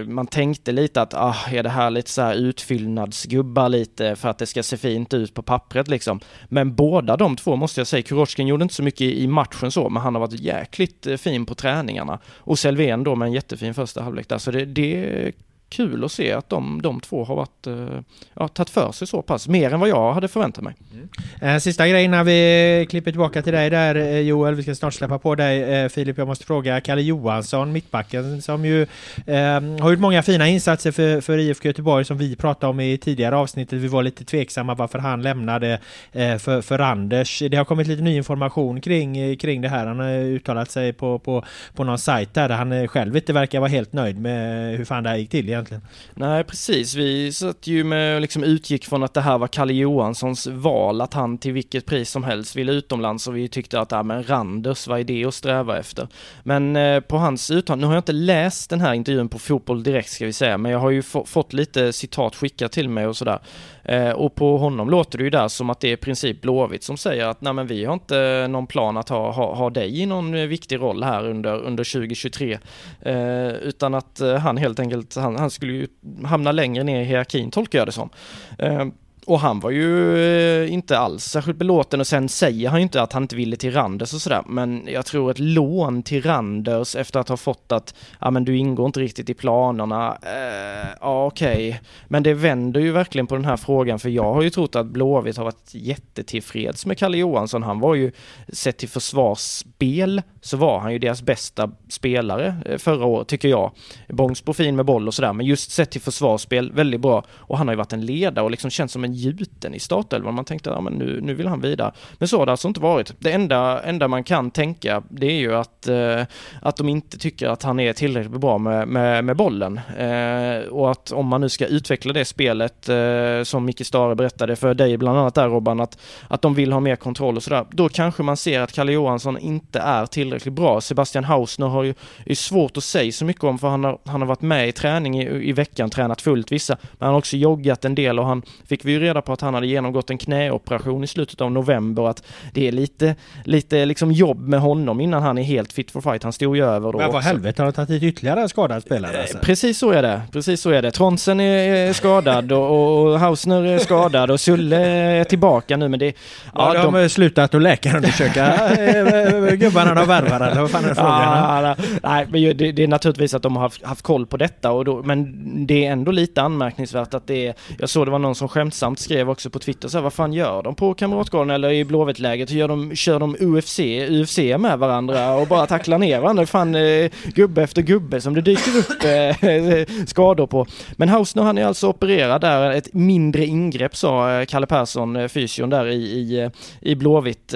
Man tänkte lite att, ah, är det här lite så här utfyllnadsgubbar lite för att det ska se fint ut på pappret liksom. Men båda de två måste jag säga, Kurochkin gjorde inte så mycket i matchen så, men han har varit jäkligt eh, fin på träningarna. Och Selvén då med en jättefin första halvlek där, så det, det kul att se att de, de två har varit, eh, ja, tagit för sig så pass, mer än vad jag hade förväntat mig. Mm. Eh, sista grejen innan vi klipper tillbaka till dig där eh, Joel, vi ska snart släppa på dig. Filip, jag måste fråga Kalle Johansson, mittbacken, som ju eh, har gjort många fina insatser för, för IFK Göteborg som vi pratade om i tidigare avsnittet. Vi var lite tveksamma varför han lämnade eh, för, för Anders. Det har kommit lite ny information kring, kring det här. Han har uttalat sig på, på, på någon sajt där han själv inte verkar vara helt nöjd med hur fan det här gick till egentligen. Nej, precis. Vi satt ju med, liksom utgick från att det här var Kalle Johanssons val, att han till vilket pris som helst ville utomlands och vi tyckte att, ja men Randers, vad är det att sträva efter? Men eh, på hans uttalande, nu har jag inte läst den här intervjun på Fotboll Direkt ska vi säga, men jag har ju fått lite citat skickat till mig och sådär. Eh, och på honom låter det ju där som att det är i princip Blåvitt som säger att nej men vi har inte eh, någon plan att ha, ha, ha dig i någon eh, viktig roll här under, under 2023. Eh, utan att eh, han helt enkelt, han, han skulle ju hamna längre ner i hierarkin tolkar jag det som. Eh, och han var ju eh, inte alls särskilt belåten och sen säger han ju inte att han inte ville till Randers och sådär. Men jag tror ett lån till Randers efter att ha fått att, ja men du ingår inte riktigt i planerna. Eh, ja okej. Okay. Men det vänder ju verkligen på den här frågan för jag har ju trott att Blåvitt har varit jättetillfreds med Kalle Johansson. Han var ju, sett till försvarsspel, så var han ju deras bästa spelare eh, förra året tycker jag. Bångsbo fin med boll och sådär, men just sett till försvarsspel, väldigt bra. Och han har ju varit en ledare och liksom känns som en gjuten i startelvan. Man tänkte, ja men nu, nu vill han vidare. Men så har det alltså inte varit. Det enda, enda man kan tänka, det är ju att, eh, att de inte tycker att han är tillräckligt bra med, med, med bollen. Eh, och att om man nu ska utveckla det spelet, eh, som Micke Stare berättade för dig bland annat där Robban, att, att de vill ha mer kontroll och sådär. Då kanske man ser att Kalle Johansson inte är tillräckligt bra. Sebastian Hausner har ju är svårt att säga så mycket om för han har, han har varit med i träning i, i veckan, tränat fullt vissa, men han har också joggat en del och han fick vi ju reda på att han hade genomgått en knäoperation i slutet av november att det är lite, lite liksom jobb med honom innan han är helt fit for fight. Han stod ju över då Men vad helvete, har han tagit hit ytterligare en skadad spelare? Alltså? Precis så är det, precis så är det. Tronsen är skadad och, och Hausner är skadad och Sulle är tillbaka nu men det... Ja, ja de har slutat att läkarundersöka eh, gubbarna de värvar eller vad fan är det frågan? Nej, men det, det, är naturligtvis att de har haft, haft koll på detta och då, men det är ändå lite anmärkningsvärt att det är, jag såg det var någon som skämtsamt skrev också på Twitter så här, vad fan gör de på Kamratgården eller i Blåvittläget? Gör de, kör de UFC, UFC med varandra och bara tacklar ner varandra? Fan, eh, gubbe efter gubbe som det dyker upp eh, skador på. Men Hausner han är alltså opererad där, ett mindre ingrepp sa eh, Kalle Persson, eh, fysion där i, i, eh, i Blåvitt.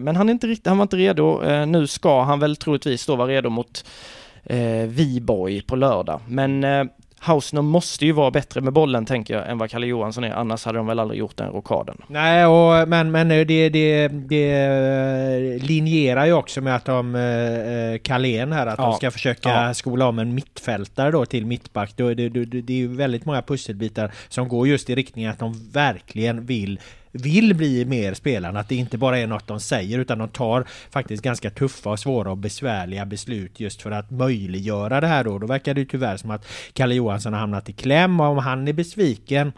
Men han, är inte riktigt, han var inte redo. nu ska han väl troligtvis då vara redo mot eh, Viborg på lördag. Men Hausner måste ju vara bättre med bollen tänker jag än vad Kalle Johansson är, annars hade de väl aldrig gjort den rockaden. Nej, och, men, men det, det, det linjerar ju också med att de, eh, Kalén här, att ja. de ska försöka ja. skola om en mittfältare då till mittback. Det, det, det, det är ju väldigt många pusselbitar som går just i riktningen att de verkligen vill vill bli mer spelarna. Att det inte bara är något de säger utan de tar faktiskt ganska tuffa och svåra och besvärliga beslut just för att möjliggöra det här då. Då verkar det ju tyvärr som att Kalle Johansson har hamnat i kläm och om han är besviken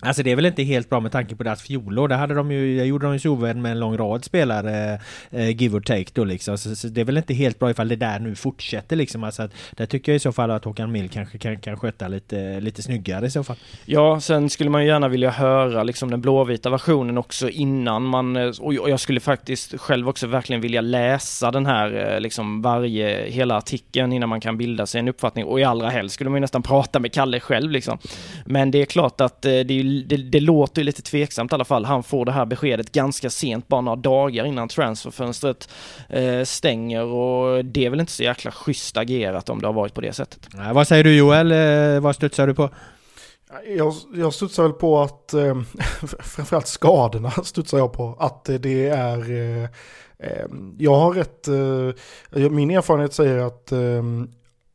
Alltså det är väl inte helt bra med tanke på deras fjolår. Där hade de ju, gjorde de ju så ovän med en lång rad spelare, eh, give or take då liksom. Så, så, det är väl inte helt bra ifall det där nu fortsätter liksom. Alltså att, där tycker jag i så fall att Håkan Mild kanske kan, kan sköta lite, lite snyggare i så fall. Ja, sen skulle man ju gärna vilja höra liksom den blåvita versionen också innan man, eh, och jag skulle faktiskt själv också verkligen vilja läsa den här eh, liksom varje, hela artikeln innan man kan bilda sig en uppfattning. Och i allra helst skulle man ju nästan prata med Kalle själv liksom. Men det är klart att eh, det är det, det låter ju lite tveksamt i alla fall. Han får det här beskedet ganska sent, bara några dagar innan transferfönstret eh, stänger och det är väl inte så jäkla schysst agerat om det har varit på det sättet. Nej, vad säger du Joel? Eh, vad studsar du på? Jag, jag studsar väl på att, eh, framförallt skadorna studsar jag på, att det är eh, eh jag har rätt, eh, min erfarenhet säger att eh,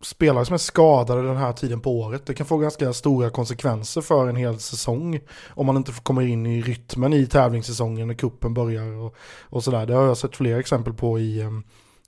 spelare som är skadade den här tiden på året. Det kan få ganska stora konsekvenser för en hel säsong. Om man inte kommer in i rytmen i tävlingssäsongen när kuppen börjar och, och sådär. Det har jag sett flera exempel på i, ehm,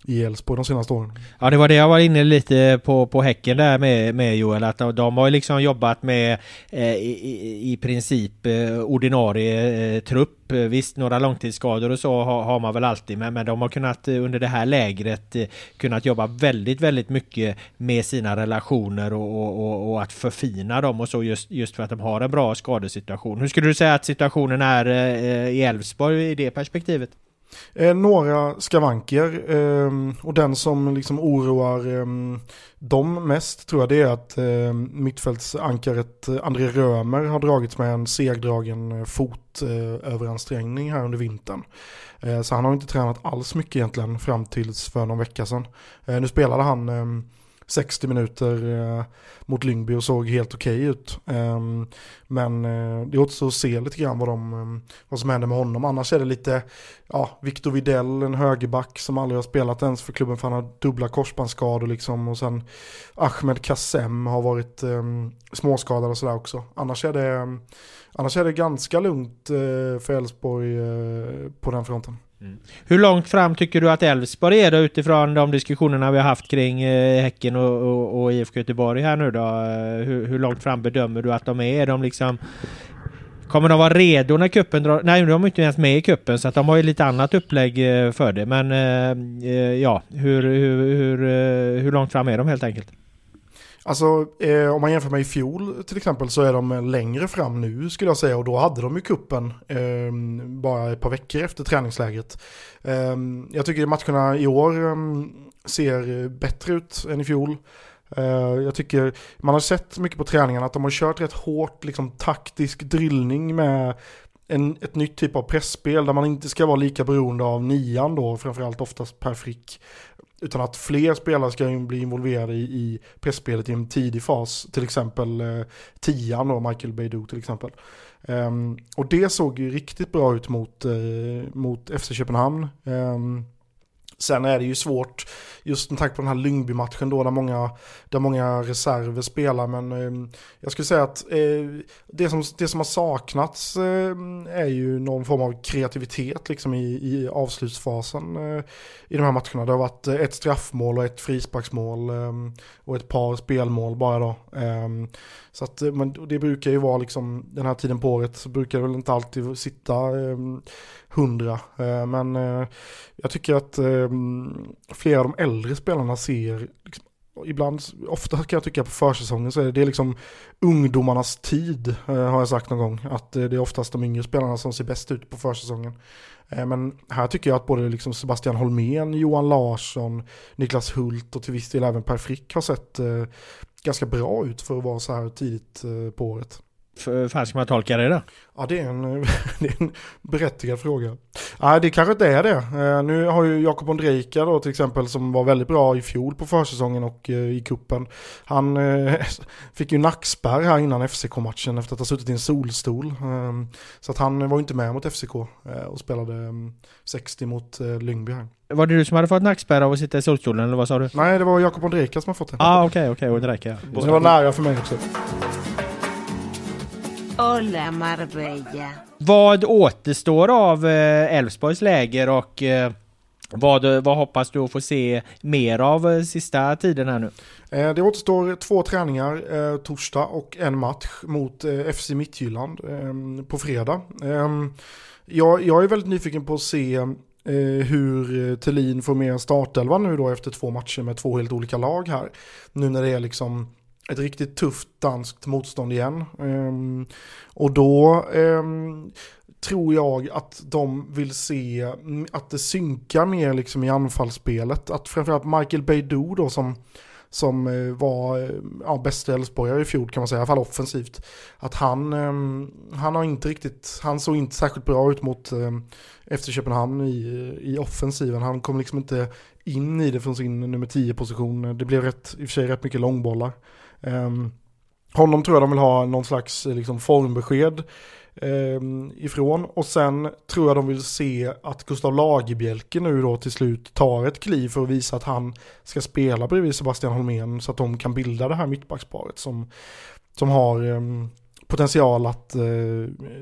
i Elfsborg de senaste åren. Ja, det var det jag var inne lite på, på Häcken där med, med Joel, att de, de har liksom jobbat med eh, i, i princip eh, ordinarie eh, trupp. Visst, några långtidsskador och så har, har, man väl alltid, men, men de har kunnat eh, under det här lägret eh, kunnat jobba väldigt, väldigt mycket med sina relationer och, och, och, och, att förfina dem och så just, just för att de har en bra skadesituation. Hur skulle du säga att situationen är eh, i Elfsborg i det perspektivet? Eh, några skavanker eh, och den som liksom oroar eh, dem mest tror jag det är att ehm, eh, mittfältsankaret André Römer har dragits med en segdragen eh, fotöveransträngning eh, här under vintern. Eh, så han har inte tränat alls mycket egentligen fram tills för någon vecka sedan. Eh, nu spelade han ehm, 60 minuter eh, mot Lyngby och såg helt okej okay ut. Eh, men eh, det återstår att se lite grann vad, de, eh, vad som händer med honom. Annars är det lite, ja, Victor Videll, en högerback som aldrig har spelat ens för klubben för han har dubbla korsbandsskador liksom. Och sen Ahmed Kassem har varit ehm, småskadad och sådär också. Annars är det, annars är det ganska lugnt eh, för Elfsborg eh, på den fronten. Mm. Hur långt fram tycker du att Elfsborg är då utifrån de diskussionerna vi har haft kring eh, Häcken och, och, och IFK Göteborg här nu då? Eh, hur, hur, långt fram bedömer du att de är? Är de liksom... Kommer de vara redo när kuppen drar... Nej, de är inte ens med i kuppen så att de har ju lite annat upplägg eh, för det. Men eh, ja, hur, hur, hur, hur långt fram är de helt enkelt? Alltså eh, om man jämför med i fjol till exempel så är de längre fram nu skulle jag säga och då hade de ju kuppen eh, bara ett par veckor efter träningsläget. Eh, jag tycker matcherna i år ehm, ser bättre ut än i fjol. Eh, jag tycker man har sett mycket på träningarna att de har kört rätt hårt liksom, taktisk drillning med en, ett nytt typ av pressspel där man inte ska vara lika beroende av nian då, framförallt oftast per frick. Utan att fler spelare ska bli involverade i, i pressspelet i en tidig fas. Till exempel eh, tian då, Michael Beidou till exempel. Um, och det såg ju riktigt bra ut mot, eh, mot FC Köpenhamn. Um, Sen är det ju svårt, just med tanke på den här Lyngby-matchen då, där många, där många reserver spelar. Men eh, jag skulle säga att eh, det, som, det som har saknats eh, är ju någon form av kreativitet liksom, i, i avslutsfasen eh, i de här matcherna. Det har varit eh, ett straffmål och ett frisparksmål eh, och ett par spelmål bara då. Eh, så att, eh, men det brukar ju vara liksom, den här tiden på året så brukar det väl inte alltid sitta ehm, hundra. Eh, men eh, jag tycker att eh, flera av de äldre spelarna ser, liksom, ibland, ofta kan jag tycka på försäsongen så är det, det är liksom ungdomarnas tid har jag sagt någon gång. Att det är oftast de yngre spelarna som ser bäst ut på försäsongen. Men här tycker jag att både liksom Sebastian Holmén, Johan Larsson, Niklas Hult och till viss del även Per Frick har sett ganska bra ut för att vara så här tidigt på året. Tolka det då? Ja, det är en, det är en berättigad fråga. Nej, det kanske inte är det. Eh, nu har ju Jakob Ondrejka då till exempel som var väldigt bra i fjol på försäsongen och eh, i kuppen. Han eh, fick ju nackspärr här innan FCK-matchen efter att ha suttit i en solstol. Ehm, så att han var ju inte med mot FCK och spelade 60 mot Lyngby här. Var det du som hade fått nackspärr av att sitta i solstolen eller vad sa du? Nej, det var Jakob Ondrejka som har fått det. Ah, okej, okay, okej, okay, Ondrejka. Det var nära för mig också. Hola Marbella. Vad återstår av eh, Elfsborgs läger och eh, vad, vad hoppas du att få se mer av eh, sista tiden här nu? Det återstår två träningar, torsdag och en match mot FC Midtjylland på fredag. Jag, jag är väldigt nyfiken på att se hur Tellin får med startelvan nu då efter två matcher med två helt olika lag här. Nu när det är liksom ett riktigt tufft danskt motstånd igen. Um, och då um, tror jag att de vill se att det synkar mer liksom i anfallsspelet. Att framförallt Michael Beidou då som, som eh, var eh, ja, bästa Elfsborgare i fjol kan man säga, i alla fall offensivt. Att han, um, han har inte riktigt, han såg inte särskilt bra ut mot efter Köpenhamn i, i offensiven. Han kom liksom inte in i det från sin nummer 10 position. Det blev rätt, i och för sig rätt mycket långbollar. Um, honom tror jag de vill ha någon slags eh, liksom, formbesked um, ifrån. Och sen tror jag de vill se att Gustav Lagerbielke nu då till slut tar ett kliv för att visa att han ska spela bredvid Sebastian Holmén så att de kan bilda det här mittbacksparet som, som har um, potential att, eh,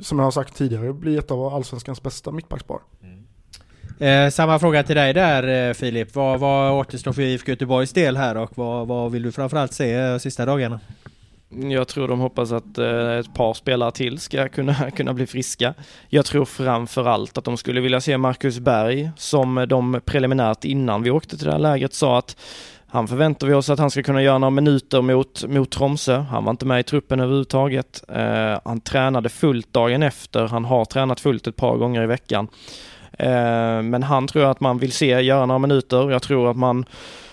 som jag har sagt tidigare, bli ett av allsvenskans bästa mittbackspar. Mm. Eh, samma fråga till dig där eh, Filip. Vad, vad återstår för IFK Göteborgs del här och vad, vad vill du framförallt se eh, sista dagarna? Jag tror de hoppas att eh, ett par spelare till ska kunna, kunna bli friska. Jag tror framför allt att de skulle vilja se Marcus Berg som de preliminärt innan vi åkte till det här lägret sa att han förväntar vi oss att han ska kunna göra några minuter mot, mot Tromsö. Han var inte med i truppen överhuvudtaget. Eh, han tränade fullt dagen efter. Han har tränat fullt ett par gånger i veckan. Eh, men han tror jag att man vill se göra några minuter. Jag tror att man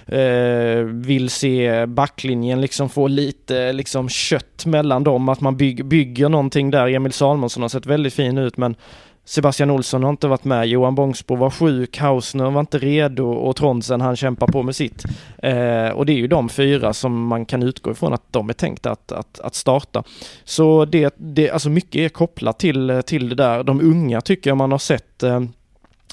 eh, vill se backlinjen liksom få lite liksom kött mellan dem, att man byg, bygger någonting där. Emil Salmonsson har sett väldigt fin ut men Sebastian Olsson har inte varit med, Johan Bångsbo var sjuk, Hausner var inte redo och Tronsen han kämpar på med sitt. Eh, och det är ju de fyra som man kan utgå ifrån att de är tänkta att, att, att starta. Så det, det, alltså mycket är kopplat till, till det där. De unga tycker jag man har sett eh,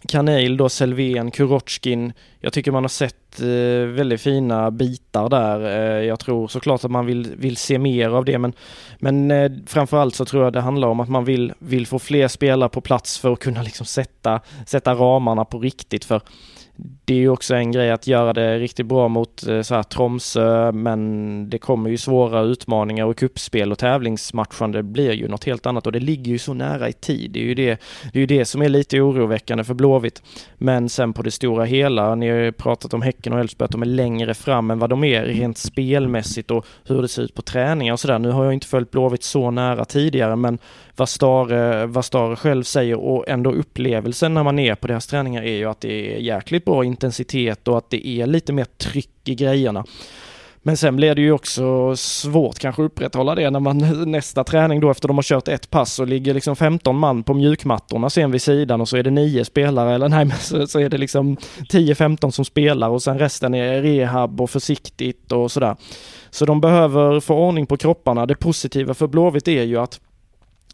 Kaneil då, Selvén, Kurochkin. Jag tycker man har sett eh, väldigt fina bitar där. Eh, jag tror såklart att man vill, vill se mer av det men, men eh, framförallt så tror jag det handlar om att man vill, vill få fler spelare på plats för att kunna liksom sätta, sätta ramarna på riktigt. För det är ju också en grej att göra det riktigt bra mot eh, så här Tromsö, men det kommer ju svåra utmaningar och kuppspel och tävlingsmatchande blir ju något helt annat och det ligger ju så nära i tid. Det är ju det, det, är ju det som är lite oroväckande för Blåvitt. Men sen på det stora hela, ni har ju pratat om Häcken och Elfsborg, att de är längre fram än vad de är rent spelmässigt och hur det ser ut på träningar och sådär. Nu har jag inte följt Blåvitt så nära tidigare, men vad Stare, vad Stare själv säger och ändå upplevelsen när man är på deras träningar är ju att det är jäkligt bra intensitet och att det är lite mer tryck i grejerna. Men sen blir det ju också svårt kanske upprätthålla det när man nästa träning då efter de har kört ett pass så ligger liksom 15 man på mjukmattorna sen vid sidan och så är det nio spelare eller nej men så, så är det liksom 10-15 som spelar och sen resten är rehab och försiktigt och sådär. Så de behöver få ordning på kropparna. Det positiva för Blåvitt är ju att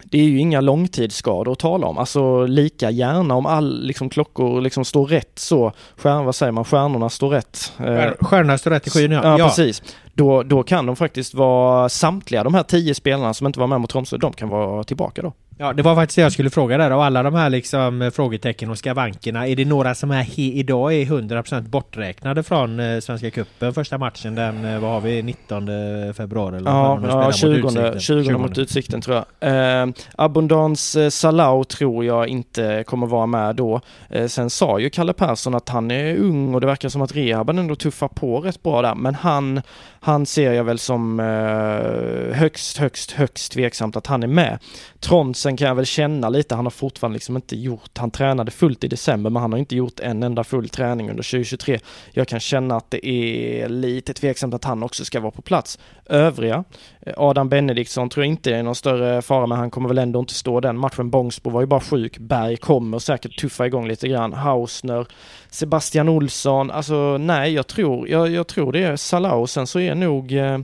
det är ju inga långtidsskador att tala om, alltså lika gärna om all liksom, klockor liksom står rätt så, stjärn, vad säger man, stjärnorna står rätt. Stjärnorna står rätt i skyn ja. Ja, precis. Då, då kan de faktiskt vara, samtliga de här tio spelarna som inte var med mot Tromsö, de kan vara tillbaka då. Ja, det var faktiskt det jag skulle fråga där. Av alla de här liksom eh, frågetecken och skavankerna, är det några som är idag är 100% borträknade från eh, Svenska Cupen första matchen den, eh, vad har vi, 19 februari? Eller ja, ja 20, mot 20, 20 mot Utsikten tror jag. Eh, Abundance Salau tror jag inte kommer vara med då. Eh, sen sa ju Kalle Persson att han är ung och det verkar som att rehaben ändå tuffar på rätt bra där, men han, han ser jag väl som eh, högst, högst, högst tveksamt att han är med. Tronsen kan jag väl känna lite, han har fortfarande liksom inte gjort, han tränade fullt i december men han har inte gjort en enda full träning under 2023. Jag kan känna att det är lite tveksamt att han också ska vara på plats. Övriga, eh, Adam Benediktsson tror jag inte är någon större fara men han kommer väl ändå inte stå den matchen. Bångsbo var ju bara sjuk, Berg kommer säkert tuffa igång lite grann, Hausner, Sebastian Olsson, alltså nej jag tror, jag, jag tror det är Salah och sen så är nog eh,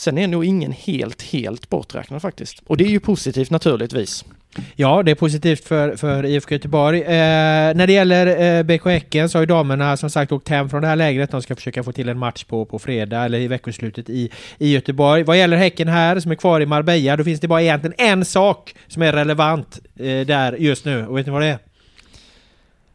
Sen är nog ingen helt, helt borträknad faktiskt. Och det är ju positivt naturligtvis. Ja, det är positivt för, för IFK Göteborg. Eh, när det gäller eh, BK Häcken så har ju damerna som sagt åkt hem från det här lägret. De ska försöka få till en match på, på fredag eller i veckoslutet i, i Göteborg. Vad gäller Häcken här som är kvar i Marbella, då finns det bara egentligen en sak som är relevant eh, där just nu. Och vet ni vad det är?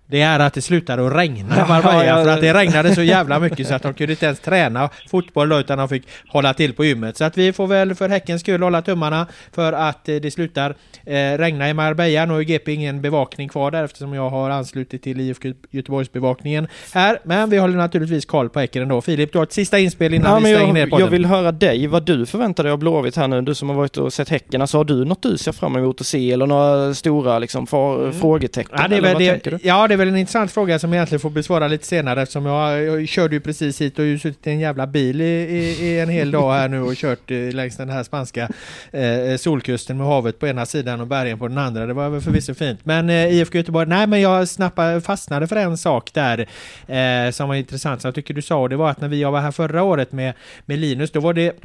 Det är att det slutade att regna i Marbella ja, ja, för att det regnade så jävla mycket så att de kunde inte ens träna fotboll utan de fick hålla till på gymmet. Så att vi får väl för Häckens skull hålla tummarna för att eh, det slutar eh, regna i Marbella. Nu har ju GP ingen bevakning kvar där eftersom jag har anslutit till IFK Göteborgsbevakningen här. Men vi håller naturligtvis koll på Häcken ändå. Filip, du har ett sista inspel innan ja, vi stänger jag, ner podden. Jag vill höra dig, vad du förväntar dig av Blåvitt här nu, du som har varit och sett Häcken. Alltså har du något du ser fram emot att se eller några stora liksom, för, mm. frågetecken? Ja, det är väl det, ja, det är väl en intressant fråga som jag egentligen får besvara lite senare eftersom jag, jag körde ju precis hit och ju suttit i en jävla bil i, i, i, en hel dag här nu och kört eh, längs den här spanska eh, solkusten med havet på ena sidan och bergen på den andra. Det var väl förvisso fint. Men eh, IFK Göteborg, nej men jag snappade, fastnade för en sak där eh, som var intressant som jag tycker du sa och det var att när vi var här förra året med, med Linus då var det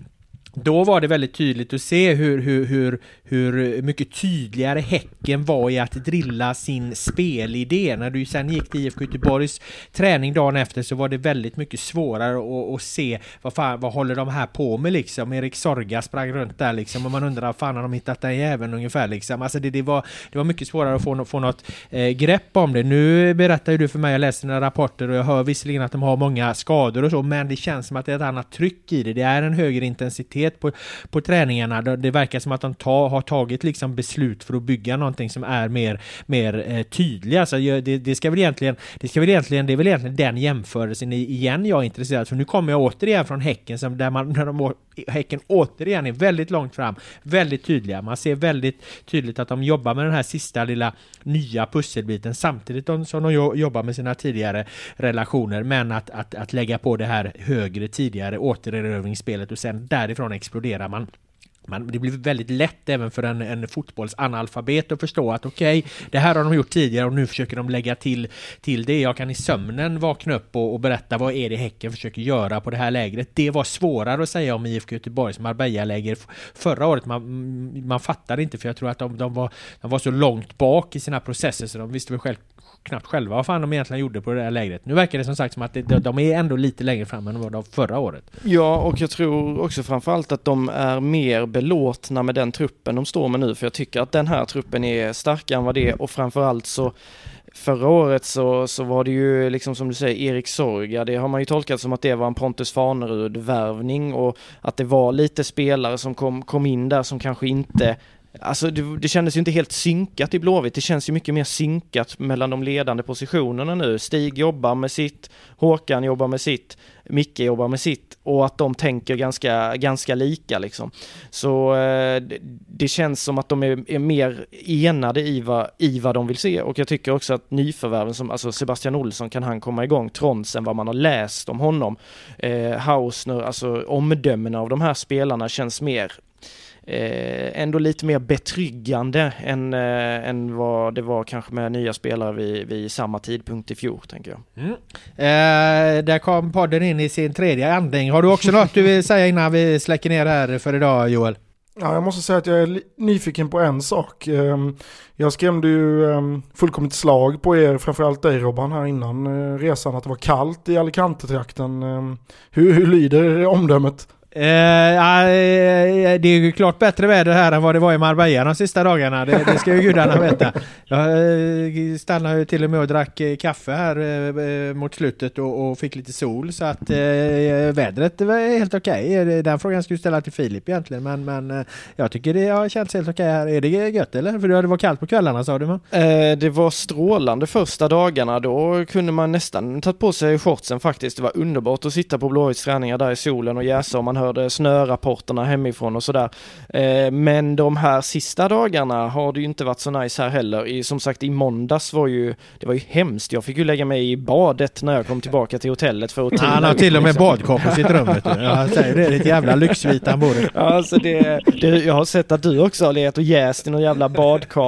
då var det väldigt tydligt att se hur, hur, hur, hur mycket tydligare Häcken var i att drilla sin spelidé. När du sen gick till IFK Göteborgs träning dagen efter så var det väldigt mycket svårare att, att se vad fan, vad håller de här på med liksom? Erik Sorga sprang runt där liksom och man undrar vad fan har de hittat den jäveln ungefär liksom? Alltså det, det, var, det var mycket svårare att få, få något eh, grepp om det. Nu berättar ju du för mig, jag läser dina rapporter och jag hör visserligen att de har många skador och så, men det känns som att det är ett annat tryck i det. Det är en högre intensitet på, på träningarna. Det, verkar som att de ta, har tagit liksom beslut för att bygga någonting som är mer, mer eh, tydliga. Alltså, Så det, det, ska väl egentligen, det ska väl egentligen, det är väl egentligen den jämförelsen igen jag är intresserad för nu kommer jag återigen från Häcken som där man, när de, Häcken återigen är väldigt långt fram, väldigt tydliga. Man ser väldigt tydligt att de jobbar med den här sista lilla nya pusselbiten samtidigt som de jobbar med sina tidigare relationer, men att, att, att lägga på det här högre tidigare återerövringsspelet och sen därifrån exploderar man. Man, det blir väldigt lätt även för en, en fotbollsanalfabet att förstå att okej, okay, det här har de gjort tidigare och nu försöker de lägga till, till det. Jag kan i sömnen vakna upp och, och berätta vad är det Häcken försöker göra på det här lägret. Det var svårare att säga om IFK Göteborgs Marbella-läger förra året. Man, man fattade inte för jag tror att de, de, var, de var så långt bak i sina processer så de visste väl själv, knappt själva vad fan de egentligen gjorde på det där lägret. Nu verkar det som sagt som att det, de är ändå lite längre fram än vad de förra året. Ja, och jag tror också framförallt att de är mer belåtna med den truppen de står med nu, för jag tycker att den här truppen är starkare än vad det är och framförallt så Förra året så, så var det ju liksom som du säger Erik Sorga, det har man ju tolkat som att det var en Pontus Fanerud-värvning och att det var lite spelare som kom, kom in där som kanske inte Alltså det, det kändes ju inte helt synkat i Blåvitt. Det känns ju mycket mer synkat mellan de ledande positionerna nu. Stig jobbar med sitt, Håkan jobbar med sitt, Micke jobbar med sitt och att de tänker ganska, ganska lika liksom. Så eh, det, känns som att de är, är, mer enade i vad, i vad de vill se och jag tycker också att nyförvärven som, alltså Sebastian Olsson kan han komma igång trots än vad man har läst om honom. Eh, Hausner, alltså omdömena av de här spelarna känns mer eh, ändå lite mer betryggande än, eh, än vad det var kanske med nya spelare vid, vid samma tidpunkt i fjol, tänker jag. Mm. Eh, där kom podden in i sin tredje andning. Har du också något du vill säga innan vi släcker ner här för idag, Joel? Ja, jag måste säga att jag är nyfiken på en sak. Ehm, jag skrämde ju ehm, fullkomligt slag på er, framförallt dig Robban, här innan eh, resan, att det var kallt i Alicante-trakten. Ehm, hur, hur lyder omdömet? Uh, det är ju klart bättre väder här än vad det var i Marbella de sista dagarna. Det, det ska ju gudarna veta. Jag uh, stannade ju till och med och drack uh, kaffe här uh, mot slutet och, och, fick lite sol. Så att vädret var helt okej. Okay. Den frågan skulle du ställa till Filip egentligen. Men, men jag tycker det har känts helt okej okay här. Är det gött eller? För det var kallt på kvällarna sa du? Man. det var strålande första dagarna. Då kunde man nästan tagit på sig shortsen faktiskt. Det var underbart att sitta på Blåvitts träningar där i solen och jäsa om man hörde snörapporterna hemifrån och sådär. Eh, men de här sista dagarna har det ju inte varit så nice här heller. I, som sagt i måndags var ju, det var ju hemskt. Jag fick ju lägga mig i badet när jag kom tillbaka till hotellet för att Han har till och med badkar på sitt rum vet du. Jag säger det, det är ett jävla lyxvit han bor Ja, alltså det, det, jag har sett att du också har legat och jäst i någon jävla badkar.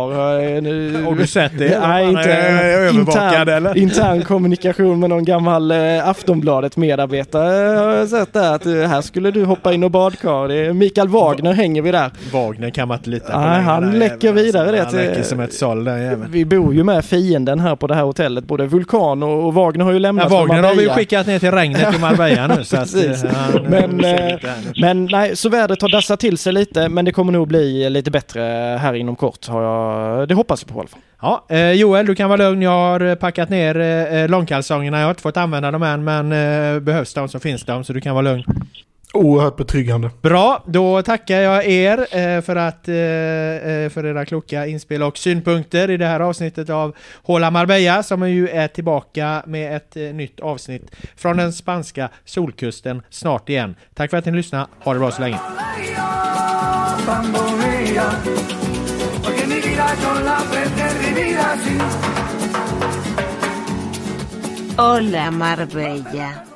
Har du sett det? Nej, inte intern, intern kommunikation med någon gammal eh, Aftonbladet medarbetare har jag sett där att här skulle du hoppa in och badkar. Det är Mikael Wagner hänger vi där. Wagner kan man inte lita på. Nej, han läcker vidare alltså. det. Han läcker som ett såll den jäveln. Vi bor ju med fienden här på det här hotellet. Både Vulkan och, och Wagner har ju lämnat ja, Wagner har vi skickat ner till regnet i Marbella nu. så att, eh, han, men, äh, men nej, så vädret har dassat till sig lite. Men det kommer nog bli lite bättre här inom kort. Har jag, det hoppas jag på i alla fall. Ja, eh, Joel, du kan vara lugn. Jag har packat ner eh, långkalsongerna. Jag har inte fått använda dem än, men eh, behövs de så finns de, så du kan vara lugn. Oerhört betryggande. Bra, då tackar jag er eh, för, att, eh, eh, för era kloka inspel och synpunkter i det här avsnittet av Håla Marbella som ju är tillbaka med ett nytt avsnitt från den spanska solkusten snart igen. Tack för att ni lyssnade. Ha det bra så länge. Hola Marbella.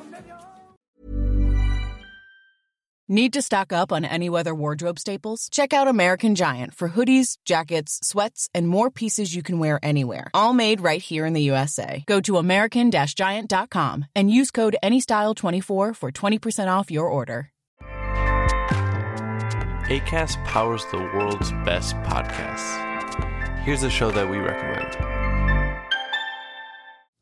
Need to stock up on any weather wardrobe staples? Check out American Giant for hoodies, jackets, sweats, and more pieces you can wear anywhere. All made right here in the USA. Go to American Giant.com and use code ANYSTYLE24 for 20% off your order. ACAST powers the world's best podcasts. Here's a show that we recommend.